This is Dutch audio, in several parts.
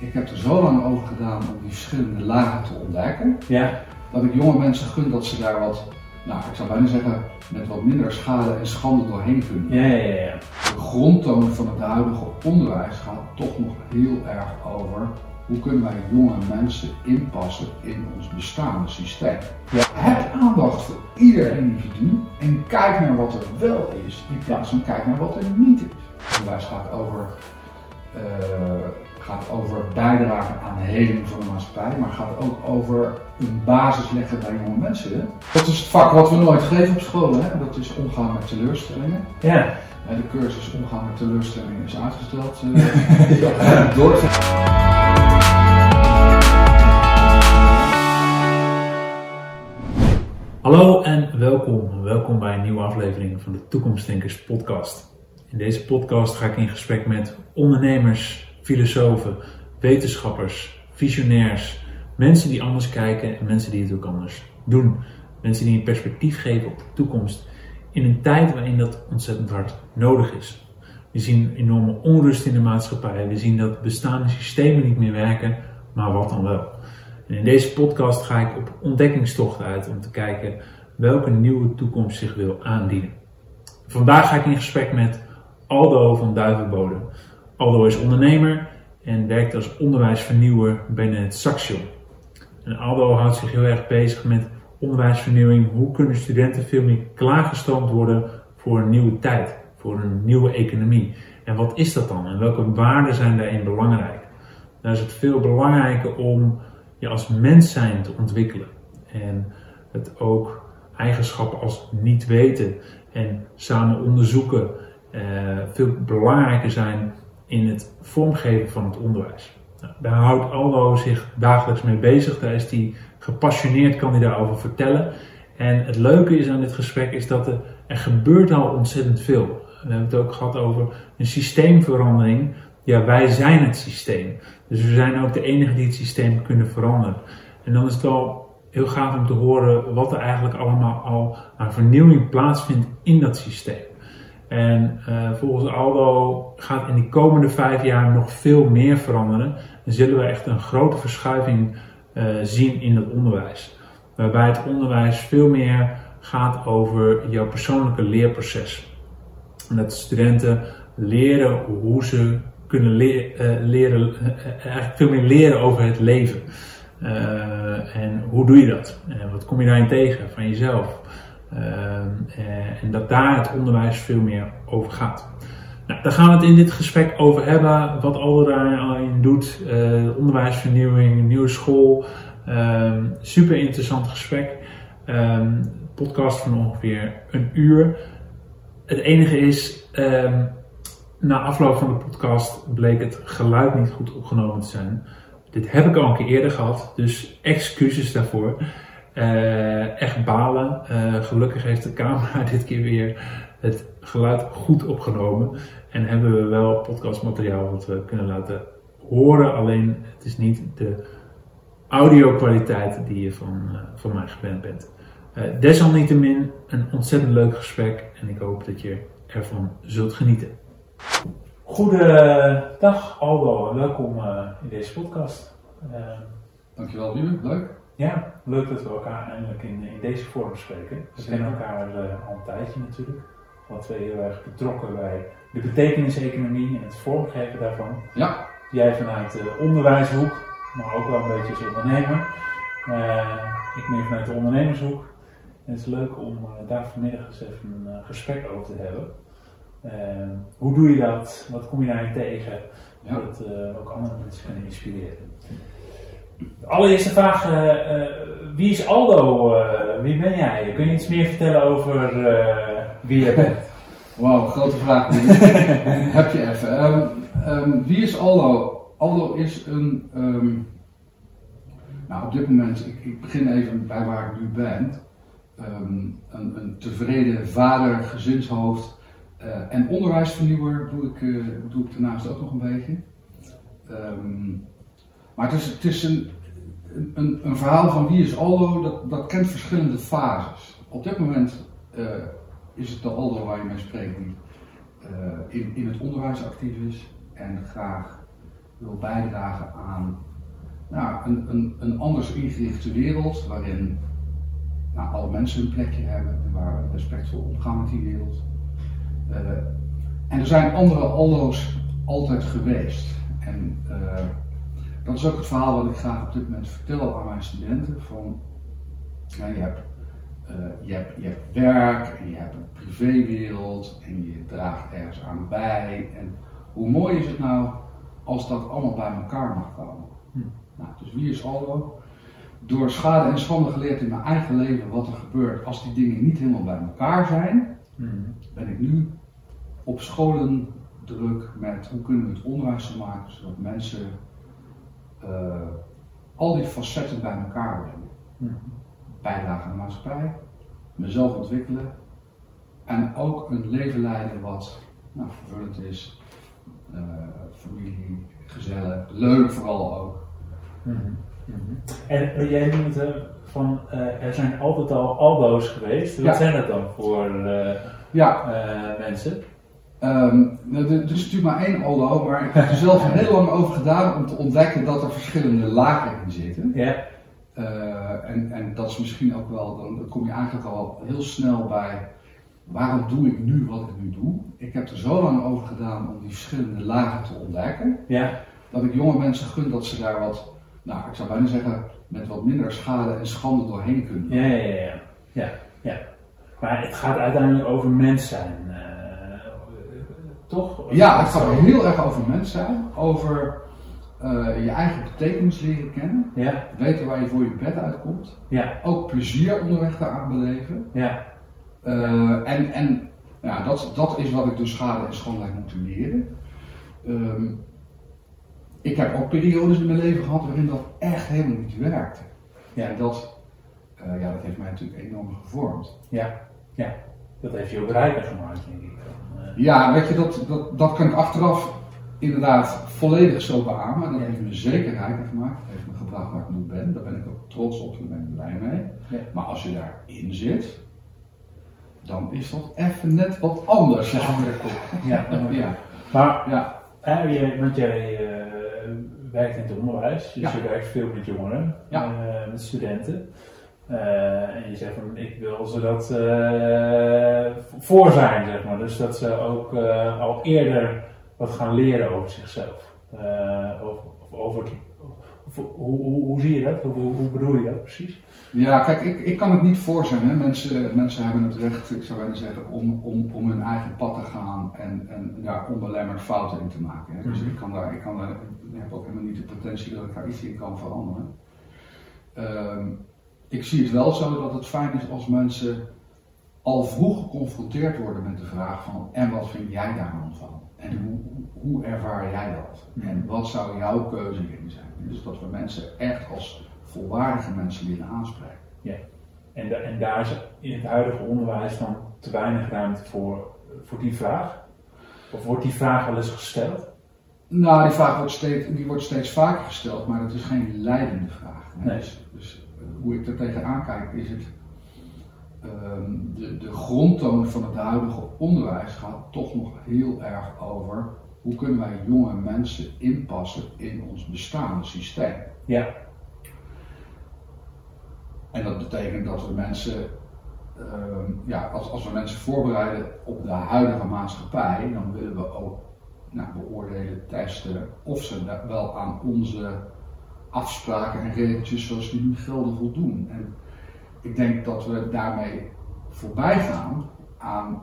ik heb er zo lang over gedaan om die verschillende lagen te ontdekken, Ja. dat ik jonge mensen gun dat ze daar wat, nou ik zou bijna zeggen, met wat minder schade en schande doorheen kunnen. Ja, ja, ja. De grondtoon van het huidige onderwijs gaat toch nog heel erg over hoe kunnen wij jonge mensen inpassen in ons bestaande systeem. Ja. Heb aandacht voor ieder individu en kijk naar wat er wel is in plaats van kijk naar wat er niet is. Onderwijs gaat over, eh, gaat over bijdragen aan de heling van de maatschappij, maar gaat ook over een basis leggen bij jonge mensen. Dat is het vak wat we nooit geven op school, hè? dat is omgaan met teleurstellingen. Ja. Ja, de cursus omgaan met teleurstellingen is uitgesteld. eh, door Hallo en welkom. Welkom bij een nieuwe aflevering van de Toekomstdenkers podcast. In deze podcast ga ik in gesprek met ondernemers, filosofen, wetenschappers, visionairs, mensen die anders kijken en mensen die het ook anders doen. Mensen die een perspectief geven op de toekomst in een tijd waarin dat ontzettend hard nodig is. We zien enorme onrust in de maatschappij. We zien dat bestaande systemen niet meer werken, maar wat dan wel. En in deze podcast ga ik op ontdekkingstocht uit om te kijken welke nieuwe toekomst zich wil aandienen. Vandaag ga ik in gesprek met Aldo van Duivenbode. Aldo is ondernemer en werkt als onderwijsvernieuwer binnen het Saxion. En Aldo houdt zich heel erg bezig met onderwijsvernieuwing. Hoe kunnen studenten veel meer klaargestoomd worden voor een nieuwe tijd, voor een nieuwe economie? En wat is dat dan? En welke waarden zijn daarin belangrijk? Daar is het veel belangrijker om je als mens zijn te ontwikkelen. En het ook eigenschappen als niet weten en samen onderzoeken eh, veel belangrijker zijn in het vormgeven van het onderwijs. Nou, daar houdt Aldo zich dagelijks mee bezig. Daar is hij gepassioneerd, kan hij daarover vertellen. En het leuke is aan dit gesprek is dat er, er gebeurt al ontzettend veel. We hebben het ook gehad over een systeemverandering. Ja, wij zijn het systeem. Dus we zijn ook de enige die het systeem kunnen veranderen. En dan is het wel heel gaaf om te horen wat er eigenlijk allemaal al aan vernieuwing plaatsvindt in dat systeem. En uh, volgens Aldo gaat in de komende vijf jaar nog veel meer veranderen. En zullen we echt een grote verschuiving uh, zien in het onderwijs. Waarbij het onderwijs veel meer gaat over jouw persoonlijke leerproces. En dat studenten leren hoe ze kunnen le uh, leren, eigenlijk veel meer leren over het leven. En hoe doe je dat? En wat kom je daarin tegen van jezelf? En dat daar het onderwijs veel meer over gaat. Nou, daar gaan we het in dit gesprek over hebben. Wat Aldo daarin doet. onderwijsvernieuwing, nieuwe school. super interessant gesprek. podcast van ongeveer een uur. Het enige is, na afloop van de podcast bleek het geluid niet goed opgenomen te zijn. Dit heb ik al een keer eerder gehad, dus excuses daarvoor. Uh, echt balen. Uh, gelukkig heeft de camera dit keer weer het geluid goed opgenomen. En hebben we wel podcastmateriaal wat we kunnen laten horen. Alleen het is niet de audio kwaliteit die je van, uh, van mij gewend bent. desalniettemin een ontzettend leuk gesprek. En ik hoop dat je ervan zult genieten. Goedendag Aldo en welkom uh, in deze podcast. Uh, Dankjewel Ruben, leuk. Ja, leuk dat we elkaar eindelijk in, in deze vorm spreken. We kennen elkaar uh, al een tijdje natuurlijk. Alle twee heel erg betrokken bij de betekeniseconomie en het vormgeven daarvan. Ja. Jij vanuit de onderwijshoek, maar ook wel een beetje als ondernemer. ik meer vanuit de ondernemershoek. En het is leuk om daar vanmiddag eens even een gesprek over te hebben. Uh, hoe doe je dat? Wat kom je daarin tegen? Ja. Dat ook andere mensen kunnen inspireren. De allereerste vraag: uh, wie is Aldo? wie ben jij? Kun je iets meer vertellen over wie je bent? Wauw, grote vraag. Heb je even. Um, um, wie is Aldo? Aldo is een. Um, nou, op dit moment, ik, ik, begin even bij waar ik nu ben. Een, een tevreden vader, gezinshoofd. Uh, en onderwijsvernieuwer doe ik, uh, doe ik daarnaast ook nog een beetje. Maar het is, het is een, een, een, verhaal van wie is Aldo, dat, dat kent verschillende fases. Op dit moment uh, is het de Aldo waar je mee spreekt die in, in het onderwijs actief is en graag wil bijdragen aan nou, een, een, een anders ingerichte wereld waarin nou, alle mensen een plekje hebben en waar we respectvol omgaan met die wereld. Uh, en er zijn andere allo's altijd geweest. En dat is ook het verhaal wat ik graag op dit moment vertel aan mijn studenten. Van, ja, je, hebt, uh, je, hebt, je hebt werk en je hebt een privéwereld en je draagt ergens aan bij. En hoe mooi is het nou als dat allemaal bij elkaar mag komen? Hm. Nou, dus wie is Aldo? Door schade en schande geleerd in mijn eigen leven wat er gebeurt als die dingen niet helemaal bij elkaar zijn, hm. ben ik nu op scholen druk met hoe kunnen we het onderwijs zo maken zodat mensen uh, al die facetten bij elkaar brengen. Mm. Bijdrage aan de maatschappij, mezelf ontwikkelen en ook een leven leiden wat nou, vervullend is, uh, familie, gezellig, leuk vooral ook. Mm -hmm. En jij noemt uh, van er zijn altijd al aldo's geweest. Wat ja. zijn dat dan voor ja. mensen? Um, er, is natuurlijk maar één Aldo, maar ik heb er zelf heel lang over gedaan om te ontdekken dat er verschillende lagen in zitten. Ja. Uh, en, en dat is misschien ook wel, dan kom je eigenlijk al heel snel bij waarom doe ik nu wat ik nu doe. Ik heb er zo lang over gedaan om die verschillende lagen te ontdekken, ja. dat ik jonge mensen gun dat ze daar wat, nou ik zou bijna zeggen, met wat minder schade en schande doorheen kunnen. Ja, ja, ja. ja, ja. Maar het gaat uiteindelijk over mens zijn. Toch? Ja, het gaat heel erg over mens zijn, over uh, je eigen betekenis leren kennen, ja. weten waar je voor je bed uitkomt, ja. ook plezier onderweg daaraan beleven. Ja. Uh, en en ja, dat, dat is wat ik dus schade en schoonheid moet leren. Um, ik heb ook periodes in mijn leven gehad waarin dat echt helemaal niet werkte. Ja. En dat, uh, ja, dat heeft mij natuurlijk enorm gevormd. Ja, ja. Dat heeft je ook rijker gemaakt, denk ik. Ja, weet je, dat, dat, dat kan ik achteraf inderdaad volledig zo beamen. Dat heeft me zeker rijker gemaakt. Dat heeft me gebracht waar ik nu ben. Daar ben ik ook trots op en ben ik blij mee. Ja. Maar als je daarin zit, dan is dat even net wat anders. Ja, ja. ja. Maar, ja. Uh, want jij uh, werkt in het onderwijs, dus je werkt veel met jongeren, ja. uh, met studenten. Uh, en je zegt van ik wil ze dat uh, voor zijn, zeg maar. Dus dat ze ook uh, al eerder wat gaan leren over zichzelf. of, of, over of, hoe, hoe, hoe, zie je dat? Hoe, hoe, bedoel je dat precies? Ja, kijk, ik, ik kan het niet voor zijn. Hè. Mensen, mensen hebben het recht, ik zou willen zeggen, om, om, om hun eigen pad te gaan en, en daar onbelemmerd fouten in te maken. Hè. Dus mm -hmm. ik kan daar, ik kan daar, ik heb ook helemaal niet de potentie dat ik daar iets in kan veranderen. Um, ik zie het wel zo dat het fijn is als mensen al vroeg geconfronteerd worden met de vraag van en wat vind jij daar dan van? En hoe, hoe ervaar jij dat? En wat zou jouw keuze in zijn? Dus dat we mensen echt als volwaardige mensen willen aanspreken. Ja. En, en daar is in het huidige onderwijs dan te weinig ruimte voor, voor die vraag? Of wordt die vraag wel eens gesteld? Nou, die vraag wordt steeds, die wordt steeds vaker gesteld, maar het is geen leidende vraag. Nee. Dus, dus hoe ik er tegenaan kijk, is het. Ehm, de, de grondtoon van het huidige onderwijs gaat toch nog heel erg over hoe kunnen wij jonge mensen inpassen in ons bestaande systeem. Ja. En dat betekent dat we mensen, ehm, ja, als, als we mensen voorbereiden op de huidige maatschappij, dan willen we ook nou, beoordelen, testen of ze wel aan onze afspraken en regeltjes zoals die nu gelden voldoen. En ik denk dat we daarmee voorbij gaan aan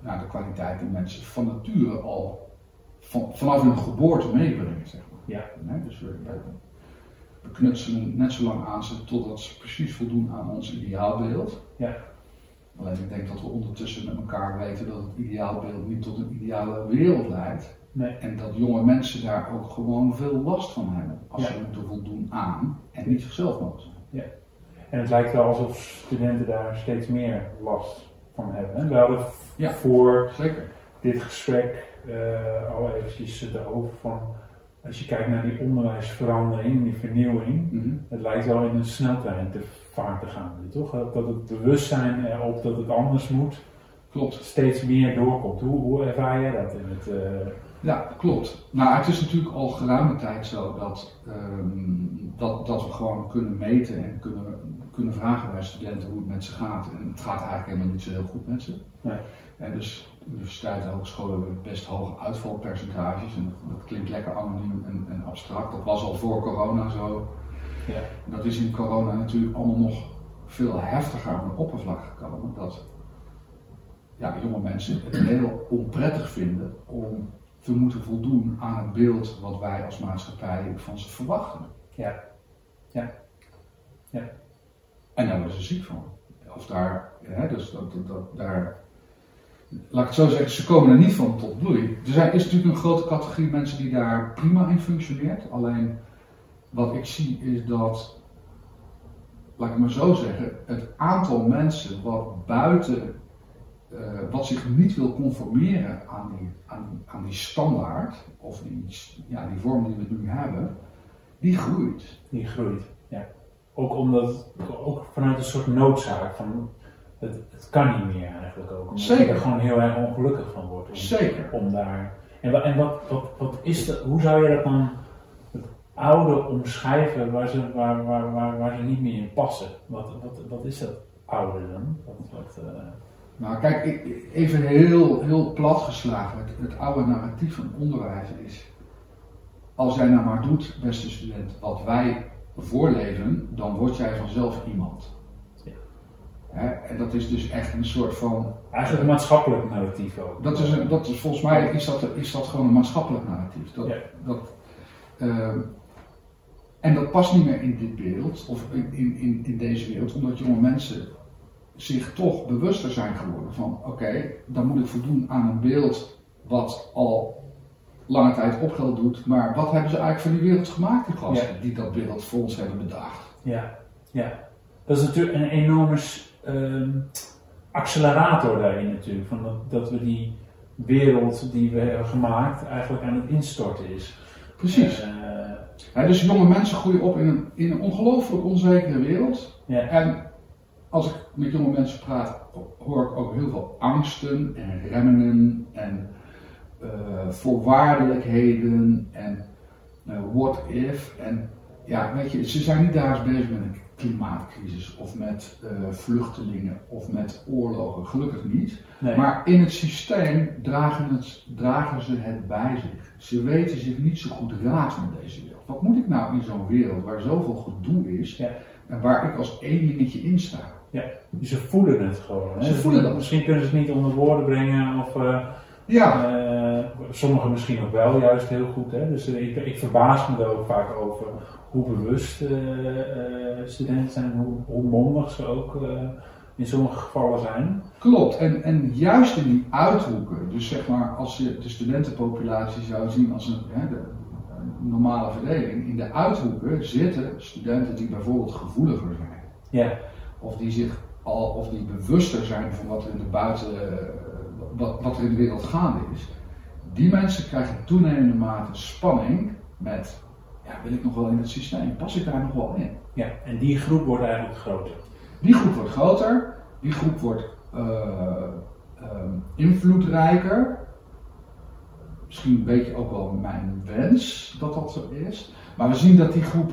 nou, de kwaliteit die mensen van nature al van, vanaf hun geboorte meebrengen. Zeg maar. ja. Nee, dus we, we, knutselen net zo lang aan ze totdat ze precies voldoen aan ons ideaalbeeld. Ja. Alleen ik denk dat we ondertussen met elkaar weten dat het ideaalbeeld niet tot een ideale wereld leidt. Nee. En dat jonge mensen daar ook gewoon veel last van hebben. Als ze moeten voldoen aan en niet zichzelf mogen zijn. Ja. En het lijkt wel alsof studenten daar steeds meer last van hebben. We hadden ja, voor zeker. dit gesprek uh, al eventjes erover van als je kijkt naar die onderwijsverandering, die vernieuwing, mm -hmm. het lijkt wel in een sneltrein te vaart te gaan, toch? Dat het bewustzijn erop dat het anders moet, klopt, steeds meer doorkomt. Hoe, hoe ervaar jij dat in het, uh, Ja, klopt. Nou, het is natuurlijk al geruime tijd zo dat, ehm, dat, dat we gewoon kunnen meten en kunnen, kunnen vragen bij studenten hoe het met ze gaat. En het gaat eigenlijk helemaal niet zo heel goed met ze. Nee. En dus universiteiten en hogescholen hebben best hoge uitvalpercentages. En dat klinkt lekker anoniem en, en abstract. Dat was al voor corona zo. Ja. En dat is in corona natuurlijk allemaal nog veel heftiger aan de oppervlak gekomen. Dat ja, jonge mensen het heel onprettig vinden om te moeten voldoen aan het beeld wat wij als maatschappij van ze verwachten. Ja. Ja. Ja. En daar worden ze ziek van. Of daar, hè, dus dat, dat, dat- daar, laat ik het zo zeggen, ze komen er niet van tot bloei. Er zijn, is natuurlijk een grote categorie mensen die daar prima in functioneert. Alleen wat ik zie is dat, laat ik maar zo zeggen, het aantal mensen wat buiten, eh, wat zich niet wil conformeren aan die, aan, aan die standaard, of die, ja, die vorm die we nu hebben, die groeit. Die groeit. Ja. Ook omdat, ook vanuit een soort noodzaak van het, het kan niet meer eigenlijk ook. Omdat Zeker. je er gewoon heel erg ongelukkig van wordt. Om, Zeker. om daar. En, en wat, wat, wat is dat, hoe zou je dat dan het oude omschrijven waar ze, waar, waar, waar, waar ze niet meer in passen? Wat, wat, wat is dat oude dan? Wat, wat, eh, Nou, kijk, even heel, heel plat geslagen. Het, het oude narratief van onderwijs is. Als jij nou maar doet, beste student, wat wij voorleven, dan word jij vanzelf iemand. Ja. Hè, en dat is dus echt een soort van. eigenlijk een maatschappelijk narratief ook. Dat is, een, dat is volgens mij is dat, is dat gewoon een maatschappelijk narratief. Dat, Ja. dat, ehm, en dat past niet meer in dit beeld, of in, in, in, in deze wereld, omdat jonge mensen zich toch bewuster zijn geworden van: oké, dan moet ik voldoen aan een beeld wat al lange tijd opgeld doet, maar wat hebben ze eigenlijk van die wereld gemaakt, die gasten, die dat beeld voor ons hebben bedacht? Ja, ja. Dat is natuurlijk een enorme ehm, accelerator daarin natuurlijk. Van dat, dat we die wereld die we hebben gemaakt eigenlijk aan het instorten is. Precies. Eh, dus jonge mensen groeien op in een, in een ongelooflijk onzekere wereld. ja, En als ik met jonge mensen praat, hoor ik ook heel veel angsten en remmingen en eh, voorwaardelijkheden en eh, what if. En ja, weet je, ze zijn niet daar eens bezig met een klimaatcrisis of met eh, vluchtelingen of met oorlogen, gelukkig niet. nee. Maar in het systeem dragen, het, dragen ze het bij zich. Ze weten zich niet zo goed raad met deze wereld. Wat moet ik nou in zo'n wereld waar zoveel gedoe is Ja. en waar ik als eenlingetje in sta? Ze voelen het gewoon. Hè? Ze voelen dat. Misschien kunnen ze het niet onder woorden brengen of eh, Ja, eh, sommigen misschien ook wel juist heel goed. Hè? Dus eh, ik, ik verbaas me er ook vaak over hoe bewust studenten zijn, hoe, hoe mondig ze ook in sommige gevallen zijn. klopt. En, en juist in die uithoeken, dus zeg maar als je de studentenpopulatie zou zien als een, hè, de, een normale verdeling, in de uithoeken zitten studenten die bijvoorbeeld gevoeliger zijn. Ja, of die zich al, of die bewuster zijn van wat er in de buiten, eh, wat, wat er in de wereld gaande is. Die mensen krijgen toenemende mate spanning met, ja, wil ik nog wel in het systeem? Pas ik daar nog wel in? ja, en die groep wordt eigenlijk groter. Die groep wordt groter, die groep wordt eh, ehm, invloedrijker. Misschien een beetje ook wel mijn wens dat dat zo is. Maar we zien dat die groep,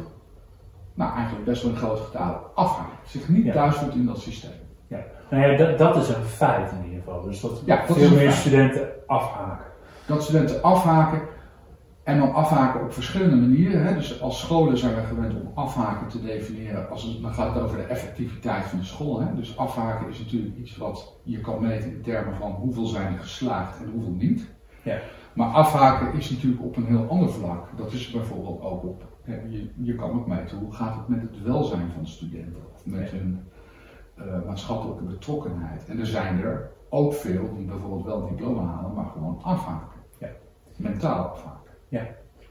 nou eigenlijk best wel in grote getalen, afhaakt. Zich niet Ja. thuis voelt in dat systeem. Nou ja, dat, dat is een feit in ieder geval. Dus dat, Ja, dat veel een meer feit. studenten afhaken. dat studenten afhaken. En dan afhaken op verschillende manieren. Hè. Dus als scholen zijn we gewend om afhaken te definiëren. Als het, dan gaat het over de effectiviteit van de school. Hè. Dus afhaken is natuurlijk iets wat je kan meten in termen van hoeveel zijn er geslaagd en hoeveel niet. Ja. Maar afhaken is natuurlijk op een heel ander vlak. Dat is bijvoorbeeld ook op. Je, je kan ook meten hoe gaat het met het welzijn van studenten. Of met Ja. hun eh, maatschappelijke betrokkenheid. En er zijn er ook veel die bijvoorbeeld wel een diploma halen, maar gewoon afhaken. Ja. Mentaal afhaken.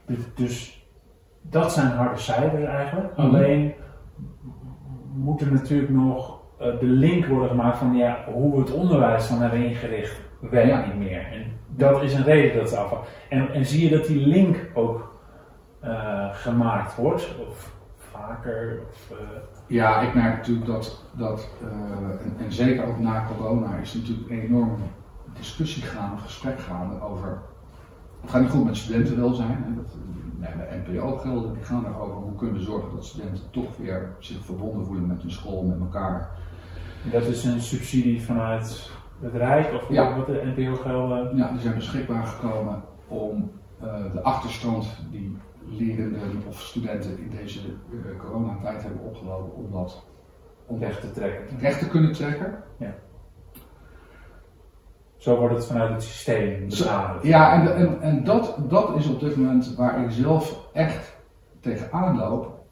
Dus, dus dat zijn harde cijfers eigenlijk. Mhm. Alleen moet er natuurlijk nog eh, de link worden gemaakt van ja, hoe we het onderwijs dan hebben ingericht, werkt Ja. niet meer. En dat is een reden dat ze afvallen. En, en zie je dat die link ook eh, gemaakt wordt? Of vaker? Of, eh, Ja, ik merk natuurlijk dat, dat eh, en, en zeker ook na corona, is natuurlijk een enorme discussie gaande, gesprek gaande over het gaat niet goed met studentenwelzijn. En dat, nee, de NPO-gelden die gaan erover hoe kunnen we zorgen dat studenten toch weer zich verbonden voelen met hun school, met elkaar. Dat is een subsidie vanuit het Rijk of Ja. wat de NPO-gelden? Ja, die zijn beschikbaar gekomen om de achterstand die lerenden of studenten in deze eh, coronatijd hebben opgelopen, om dat om Weg te trekken. recht te kunnen trekken. Zo wordt het vanuit het systeem benaderd. Ja, en, en, en dat, dat is op dit moment waar ik zelf echt tegenaan loop.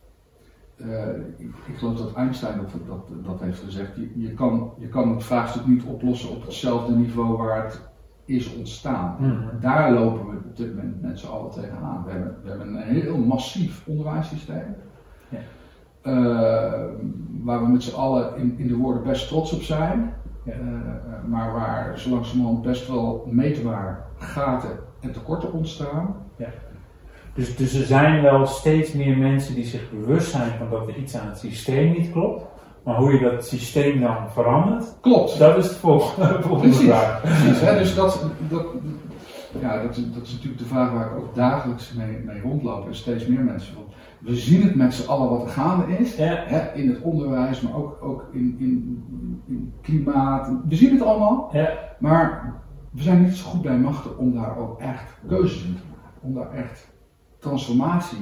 Eh, ik, ik geloof dat Einstein dat, dat, dat heeft gezegd. Je, je, kan, je kan het vraagstuk niet oplossen op hetzelfde niveau waar het is ontstaan. Mhm. Daar lopen we op dit moment met z'n allen tegenaan. We hebben, we hebben een heel massief onderwijssysteem. Ja. Eh, waar we met z'n allen in, in de woorden best trots op zijn. Ja. Eh, maar waar zo langzamerhand best wel meetbaar gaten en tekorten ontstaan. Dus, dus er zijn wel steeds meer mensen die zich bewust zijn van dat er iets aan het systeem niet klopt. Maar hoe je dat systeem dan verandert, Klopt. dat is de volgende, volgende Precies. vraag. Precies, hè? Dus dat, dat, ja, dat, is, dat is natuurlijk de vraag waar ik ook dagelijks mee, mee rondloop. En steeds meer mensen van. We zien het met z'n allen wat er gaande is. Ja, Hè? In het onderwijs, maar ook, ook in, in, in klimaat. We zien het allemaal. ja, Maar we zijn niet zo goed bij machten om daar ook echt keuzes in te maken. Om daar echt transformatie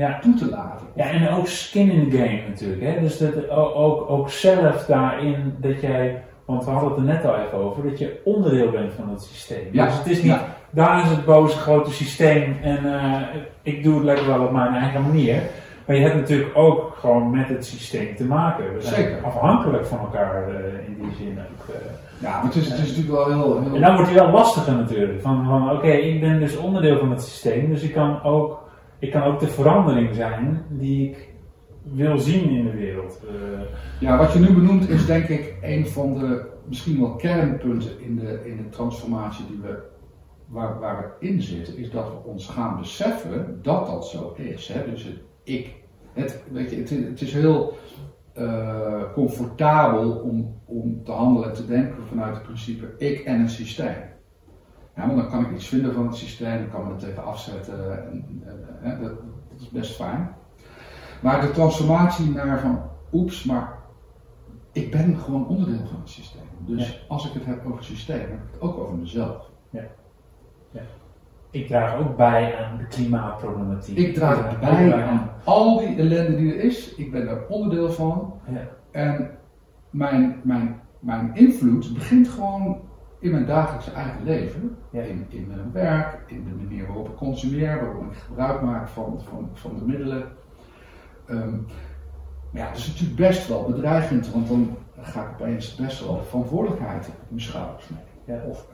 ja. toe te laten. Ja, en ook skin in the game natuurlijk. Hè? Dus dat ook, ook zelf daarin dat jij, want we hadden het er net al even over, dat je onderdeel bent van dat systeem. Ja, Dus het is niet, ja. daar is het boze grote systeem en eh, ik doe het lekker wel op mijn eigen manier. Maar je hebt natuurlijk ook gewoon met het systeem te maken. We zijn Zeker. afhankelijk van elkaar eh, in die zin ook. eh. Ja, maar het is, het is natuurlijk wel heel. heel En dan wordt het wel lastiger natuurlijk. Van, van oké, ik ben dus onderdeel van het systeem, dus ik kan, ook, ik kan ook de verandering zijn die ik wil zien in de wereld. Eh, Ja, wat je nu benoemt is denk ik een van de misschien wel kernpunten in de, in de transformatie die we, waar, waar we in zitten, is dat we ons gaan beseffen dat dat zo is. Dus het ik. Het, weet je, het is heel eh, comfortabel om, om te handelen en te denken vanuit het principe ik en het systeem. Ja, maar dan kan ik iets vinden van het systeem, dan kan ik het tegen afzetten. En, en, hè, dat, dat is best fijn. Maar de transformatie naar van, oeps, maar ik ben gewoon onderdeel van het systeem. Dus als ik het heb over het systeem, heb ik het ook over mezelf. ik draag ook bij aan de klimaatproblematiek. Ik draag bij aan al die ellende die er is. Ik ben daar onderdeel van. Ja. En mijn, mijn, mijn invloed begint gewoon in mijn dagelijkse eigen leven. Ja. In, in mijn werk, in de manier waarop ik consumeer, waarop ik gebruik maak van, van, van de middelen. Ehm, maar ja, het is natuurlijk best wel bedreigend, want dan ga ik opeens best wel verantwoordelijkheid op mijn schouders nemen. Ja. Of,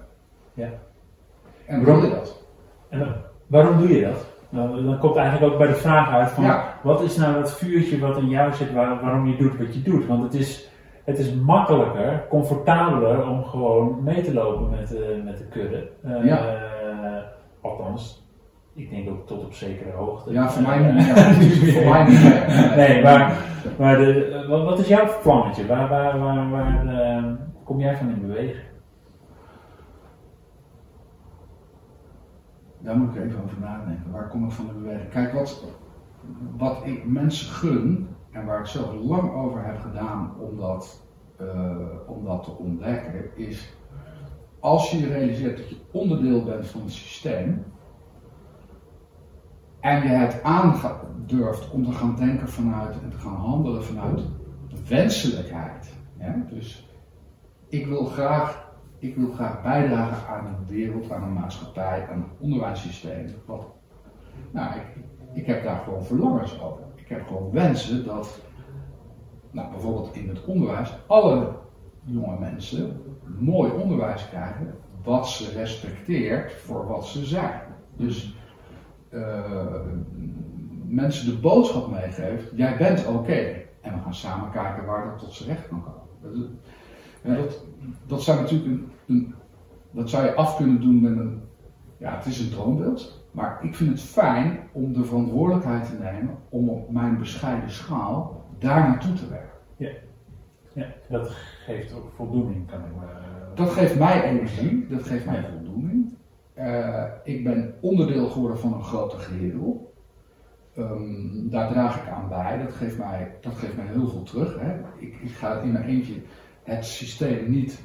Ja. En wil je dat? En dan- waarom doe je dat? Dan, dan komt eigenlijk ook bij de vraag uit van Ja. wat is nou dat vuurtje wat in jou zit waar- waarom je doet wat je doet? Want het is, het is makkelijker, comfortabeler om gewoon mee te lopen met, de met de kudde. Eh, Ja. althans, ik denk ook tot op zekere hoogte. Ja, voor mij Eh, niet voor mij. Nee, maar, maar de, eh, wat, wat is jouw plannetje? Waar, waar, waar, waar eh, kom jij van in beweging? Daar moet ik even over nadenken. Waar kom ik van de beweging? Kijk, wat, wat ik mensen gun, en waar ik zelf lang over heb gedaan om dat, eh, om dat te ontdekken, is als je realiseert dat je onderdeel bent van het systeem en je het aandurft om te gaan denken vanuit en te gaan handelen vanuit wenselijkheid. Dus ik wil graag ik wil graag bijdragen aan een wereld, aan een maatschappij, aan een onderwijssysteem. Nou, ik, ik heb daar gewoon verlangens over. Ik heb gewoon wensen dat, nou, bijvoorbeeld in het onderwijs, alle jonge mensen mooi onderwijs krijgen, wat ze respecteert voor wat ze zijn. Dus eh, mensen de boodschap meegeeft, jij bent oké. En we gaan samen kijken waar dat tot zijn recht kan komen. Dat, dat, dat zou natuurlijk een, dat zou je af kunnen doen met een, ja, het is een droombeeld, maar ik vind het fijn om de verantwoordelijkheid te nemen om op mijn bescheiden schaal daar naartoe te werken. Ja, dat geeft ook voldoening, kan ik me. Dat geeft mij energie, dat geeft mij voldoening. eh, ik ben onderdeel geworden van een groter geheel. Ehm, daar draag ik aan bij. Dat geeft mij, dat geeft mij heel veel terug. Hè. Ik, ik ga in mijn eentje het systeem niet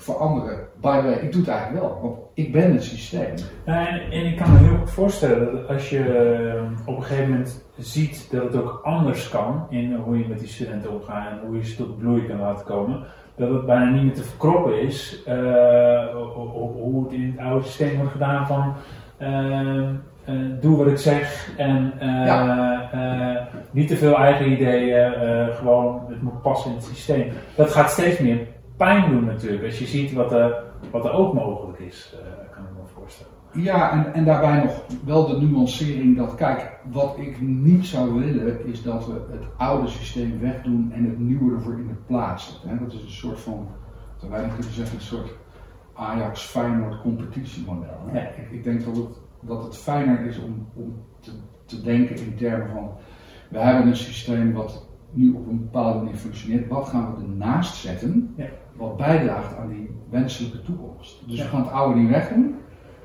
veranderen. By the way, ik doe het eigenlijk wel, want ik ben het systeem. Ja, en, en ik kan me heel goed voorstellen dat als je eh, op een gegeven moment ziet dat het ook anders kan in hoe je met die studenten omgaat en hoe je ze tot bloei kan laten komen, dat het bijna niet meer te verkroppen is uh, hoe het in het oude systeem wordt gedaan van uh, doe wat ik zeg en ja. niet te veel eigen ideeën, gewoon het moet passen in het systeem. Dat gaat steeds meer pijn doen natuurlijk, als je ziet wat er, wat er ook mogelijk is, kan ik me voorstellen. Ja, en, en daarbij nog wel de nuancering dat, kijk, wat ik niet zou willen is dat we het oude systeem wegdoen en het nieuwe ervoor in de plaats zetten. Dat is een soort van, wij kunnen zeggen, een soort Ajax-Feyenoord competitiemodel. Ja. Ik, ik, denk dat het, dat het fijner is om, om te, te denken in termen van, we hebben een systeem wat nu op een bepaalde manier functioneert, wat gaan we ernaast zetten, ja. Wat bijdraagt aan die wenselijke toekomst. Dus we gaan het oude niet wegdoen,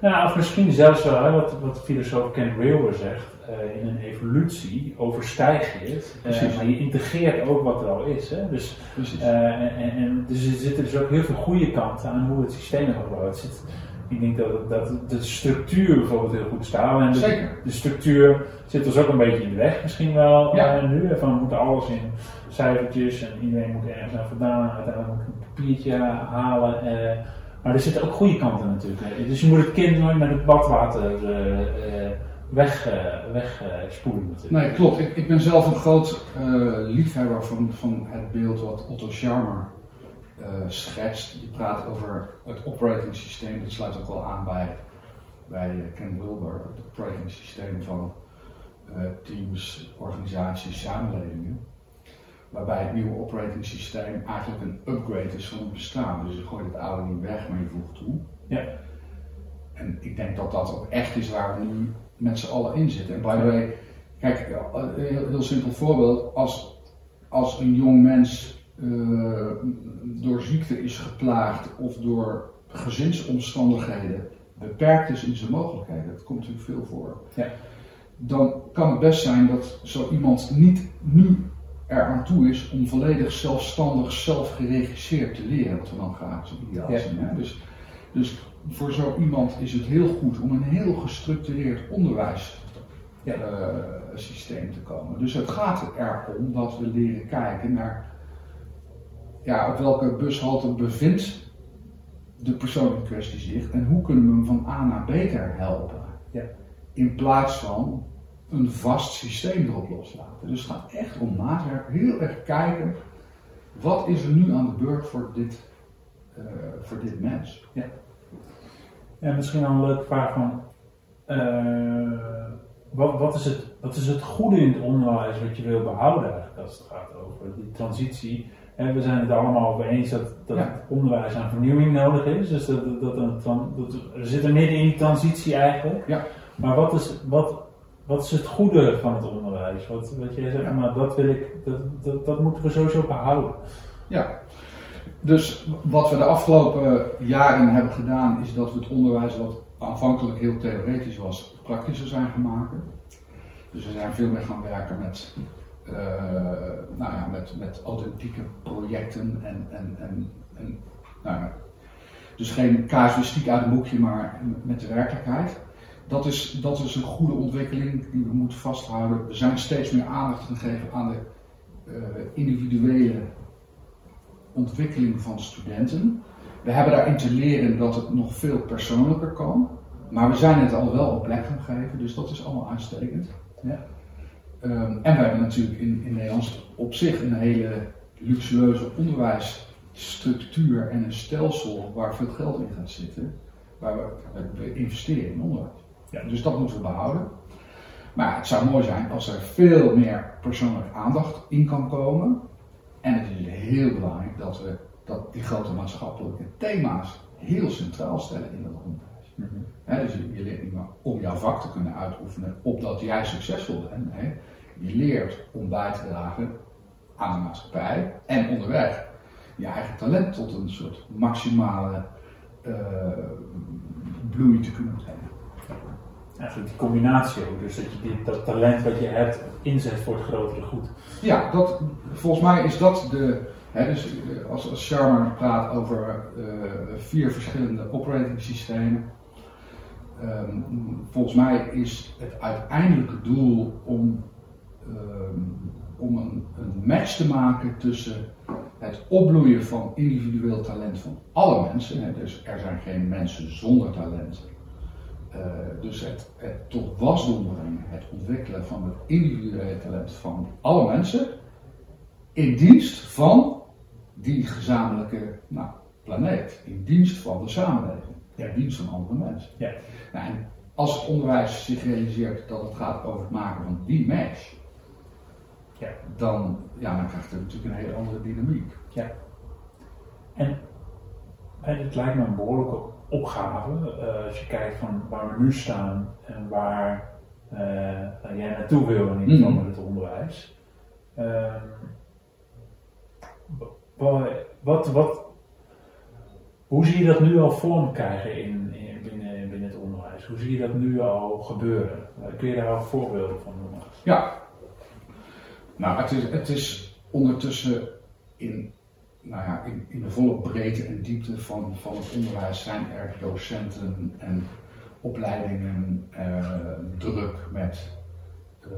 nou, of misschien zelfs wel, wat, wat filosoof Ken Wilber zegt, uh, in een evolutie overstijg je het, uh, maar je integreert ook wat er al is. Hè? Dus, uh, en, en, dus er zitten dus ook heel veel goede kanten aan hoe het systeem er gebouwd zit. Ik denk dat, dat de structuur bijvoorbeeld heel goed staat. En de, Zeker. de structuur zit ons ook een beetje in de weg misschien wel ja. nu. Van we moeten alles in cijfertjes en iedereen moet ergens aan vandaan. Uiteindelijk moet een papiertje halen. Maar er zitten ook goede kanten natuurlijk. Dus je moet het kind nooit met het badwater uh, uh, weg, wegspoelen natuurlijk. Nee, klopt. Ik, ik ben zelf een groot liefhebber van, van het beeld wat Otto Scharmer schetst. Die praat over het operating systeem. Dat sluit ook wel aan bij, bij Ken Wilber. Het operating systeem van teams, organisaties, samenlevingen waarbij het nieuwe operating systeem eigenlijk een upgrade is van het bestaan. Dus je gooit het oude niet weg, maar je voegt toe. Ja. En ik denk dat dat ook echt is waar we nu met z'n allen in zitten. En by the way, kijk, heel, heel simpel voorbeeld. Als, als een jong mens uh, door ziekte is geplaagd of door gezinsomstandigheden beperkt is in zijn mogelijkheden, dat komt natuurlijk veel voor. Ja. Dan kan het best zijn dat zo iemand niet nu er aan toe is om volledig zelfstandig, zelfgeregisseerd te leren, wat we dan graag zo ideaal ja. Hè? Dus, dus voor zo iemand is het heel goed om een heel gestructureerd onderwijssysteem ja. uh, te komen. Dus het gaat erom dat we leren kijken naar ja, op welke bushalte bevindt de persoon in kwestie zich en hoe kunnen we hem van A naar B helpen. Ja. In plaats van een vast systeem erop loslaten. Dus het gaat echt om maatwerk, heel erg kijken, wat is er nu aan de beurt voor dit, uh, voor dit mens? Ja. ja, misschien wel een leuke vraag van, uh, wat, wat, is het, wat is het goede in het onderwijs wat je wil behouden eigenlijk als het gaat over die transitie? En we zijn het allemaal over eens dat, dat ja. onderwijs aan vernieuwing nodig is. Dus dat, dat, dat, dat, we zitten midden in die transitie eigenlijk. Ja. Maar wat is, wat, wat is het goede van het onderwijs? Wat, wat jij zegt, maar dat wil ik, dat, dat, dat moeten we sowieso behouden. Ja, dus wat we de afgelopen jaren hebben gedaan, is dat we het onderwijs, wat aanvankelijk heel theoretisch was, praktischer zijn maken. Dus we zijn veel meer gaan werken met, uh, nou ja, met, met authentieke projecten en, en, en, en nou ja, dus geen casuïstiek uit een boekje, maar met de werkelijkheid dat is, dat is een goede ontwikkeling die we moeten vasthouden. We zijn steeds meer aandacht gegeven aan de uh, individuele ontwikkeling van studenten. We hebben daarin te leren dat het nog veel persoonlijker kan. Maar we zijn het al wel op plek gaan geven, dus dat is allemaal uitstekend. Um, en we hebben natuurlijk in, in Nederland op zich een hele luxueuze onderwijsstructuur en een stelsel waar veel geld in gaat zitten. Waar we, we investeren in onderwijs. Ja, dus dat moeten we behouden. Maar het zou mooi zijn als er veel meer persoonlijke aandacht in kan komen. En het is heel belangrijk dat we dat die grote maatschappelijke thema's heel centraal stellen in dat onderwijs. Mm dus je, leert niet maar om jouw vak te kunnen uitoefenen, opdat jij succesvol bent. Je leert om bij te dragen aan de maatschappij en onderweg je eigen talent tot een soort maximale eh, bloei te kunnen brengen. Eigenlijk die combinatie ook, dus dat je dit, dat talent wat je hebt inzet voor het grotere goed. Ja, dat, volgens mij is dat de. Hè, dus eh, als, als Sharma praat over eh, vier verschillende operating systemen. ehm, volgens mij is het uiteindelijke doel om, ehm, om een, een match te maken tussen het opbloeien van individueel talent van alle mensen. Hè, dus er zijn geen mensen zonder talent. Eh, dus het, het tot brengen, het ontwikkelen van het individuele talent van alle mensen in dienst van die gezamenlijke nou, planeet, in dienst van de samenleving, in dienst van andere mensen. Ja. Nou, en als het onderwijs zich realiseert dat het gaat over het maken van die match, Ja. dan, ja, dan krijgt het natuurlijk een hele andere dynamiek. En hè, het lijkt me een behoorlijke opgave eh, als je kijkt van waar we nu staan en waar eh, jij naartoe wil in ieder geval Mhm. met het onderwijs. Ehm, wa- wat, wat, hoe zie je dat nu al vorm krijgen in, in, binnen, binnen het onderwijs? Hoe zie je dat nu al gebeuren? Eh, kun je daar al voorbeelden van noemen? Ja. Nou, het is, het is ondertussen in, nou ja, in, de volle breedte en diepte van, van het onderwijs zijn er docenten en opleidingen eh, druk met eh,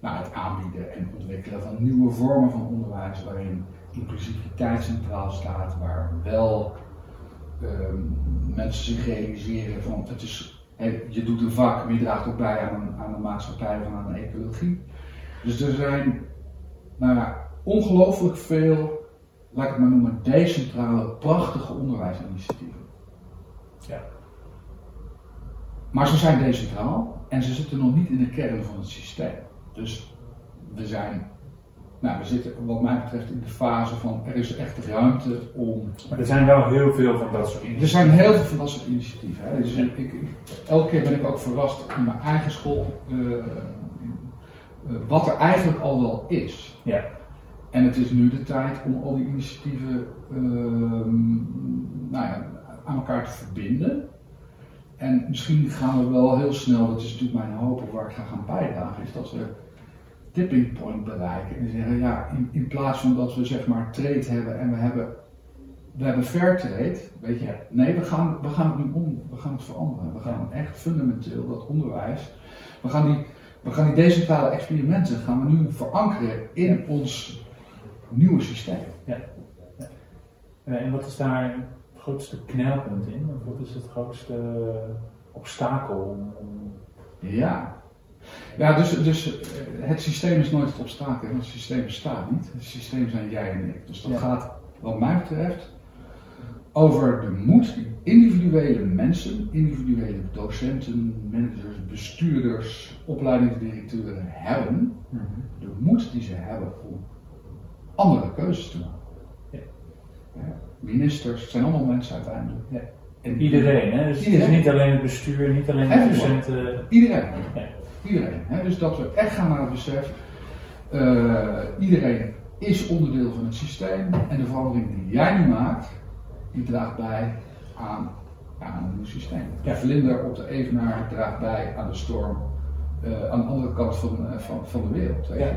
nou, het aanbieden en ontwikkelen van nieuwe vormen van onderwijs waarin inclusiviteit centraal staat, waar wel ehm, mensen zich realiseren van het is, hè, je doet een vak, maar je draagt ook bij aan aan een maatschappij of aan een ecologie. Dus er zijn nou ja, ongelooflijk veel, laat ik het maar noemen, decentrale, prachtige onderwijsinitiatieven. Ja. Maar ze zijn decentraal en ze zitten nog niet in de kern van het systeem. Dus we zijn, nou, we zitten wat mij betreft in de fase van er is echt ruimte om Maar er zijn wel heel veel van dat soort er initiatieven. zijn heel veel van dat soort initiatieven. Hè. Dus ik, ik- elke keer ben ik ook verrast in mijn eigen school eh, eh, wat er eigenlijk al wel is. Ja. En het is nu de tijd om al die initiatieven ehm, nou ja, aan elkaar te verbinden. En misschien gaan we wel heel snel, dat is natuurlijk mijn hoop of waar ik ga gaan bijdragen, is dat we tipping point bereiken. En zeggen, ja, in, in plaats van dat we zeg maar trade hebben en we hebben, we hebben fair trade, weet je, nee, we gaan, we gaan het nu om, we gaan het veranderen. We gaan echt fundamenteel dat onderwijs, we gaan die, we gaan die decentrale experimenten gaan we nu verankeren in ons nieuwe systeem. Eh, En wat is daar het grootste knelpunt in? Of wat is het grootste obstakel Ja. Ja, dus, dus eh, het systeem is nooit het obstakel, want het systeem bestaat niet. Het systeem zijn jij en ik. Dus dat Ja. gaat, wat mij betreft, over de moed die individuele mensen, individuele docenten, managers, bestuurders, opleidingsdirecteuren hebben. De moed die ze hebben om andere keuzes te maken. Ja. Ministers, het zijn allemaal mensen uiteindelijk. Ja. En Iedereen, hè? Dus Iedereen. niet alleen het bestuur, niet alleen de docenten. Iedereen. Ja. Iedereen. Hè? Dus dat we echt gaan naar het besef. eh, iedereen is onderdeel van het systeem. En de verandering die jij nu maakt, die draagt bij aan, aan een nieuw systeem. De vlinder op de evenaar draagt bij aan de storm eh, aan de andere kant van, eh, van, van de wereld. Weet je?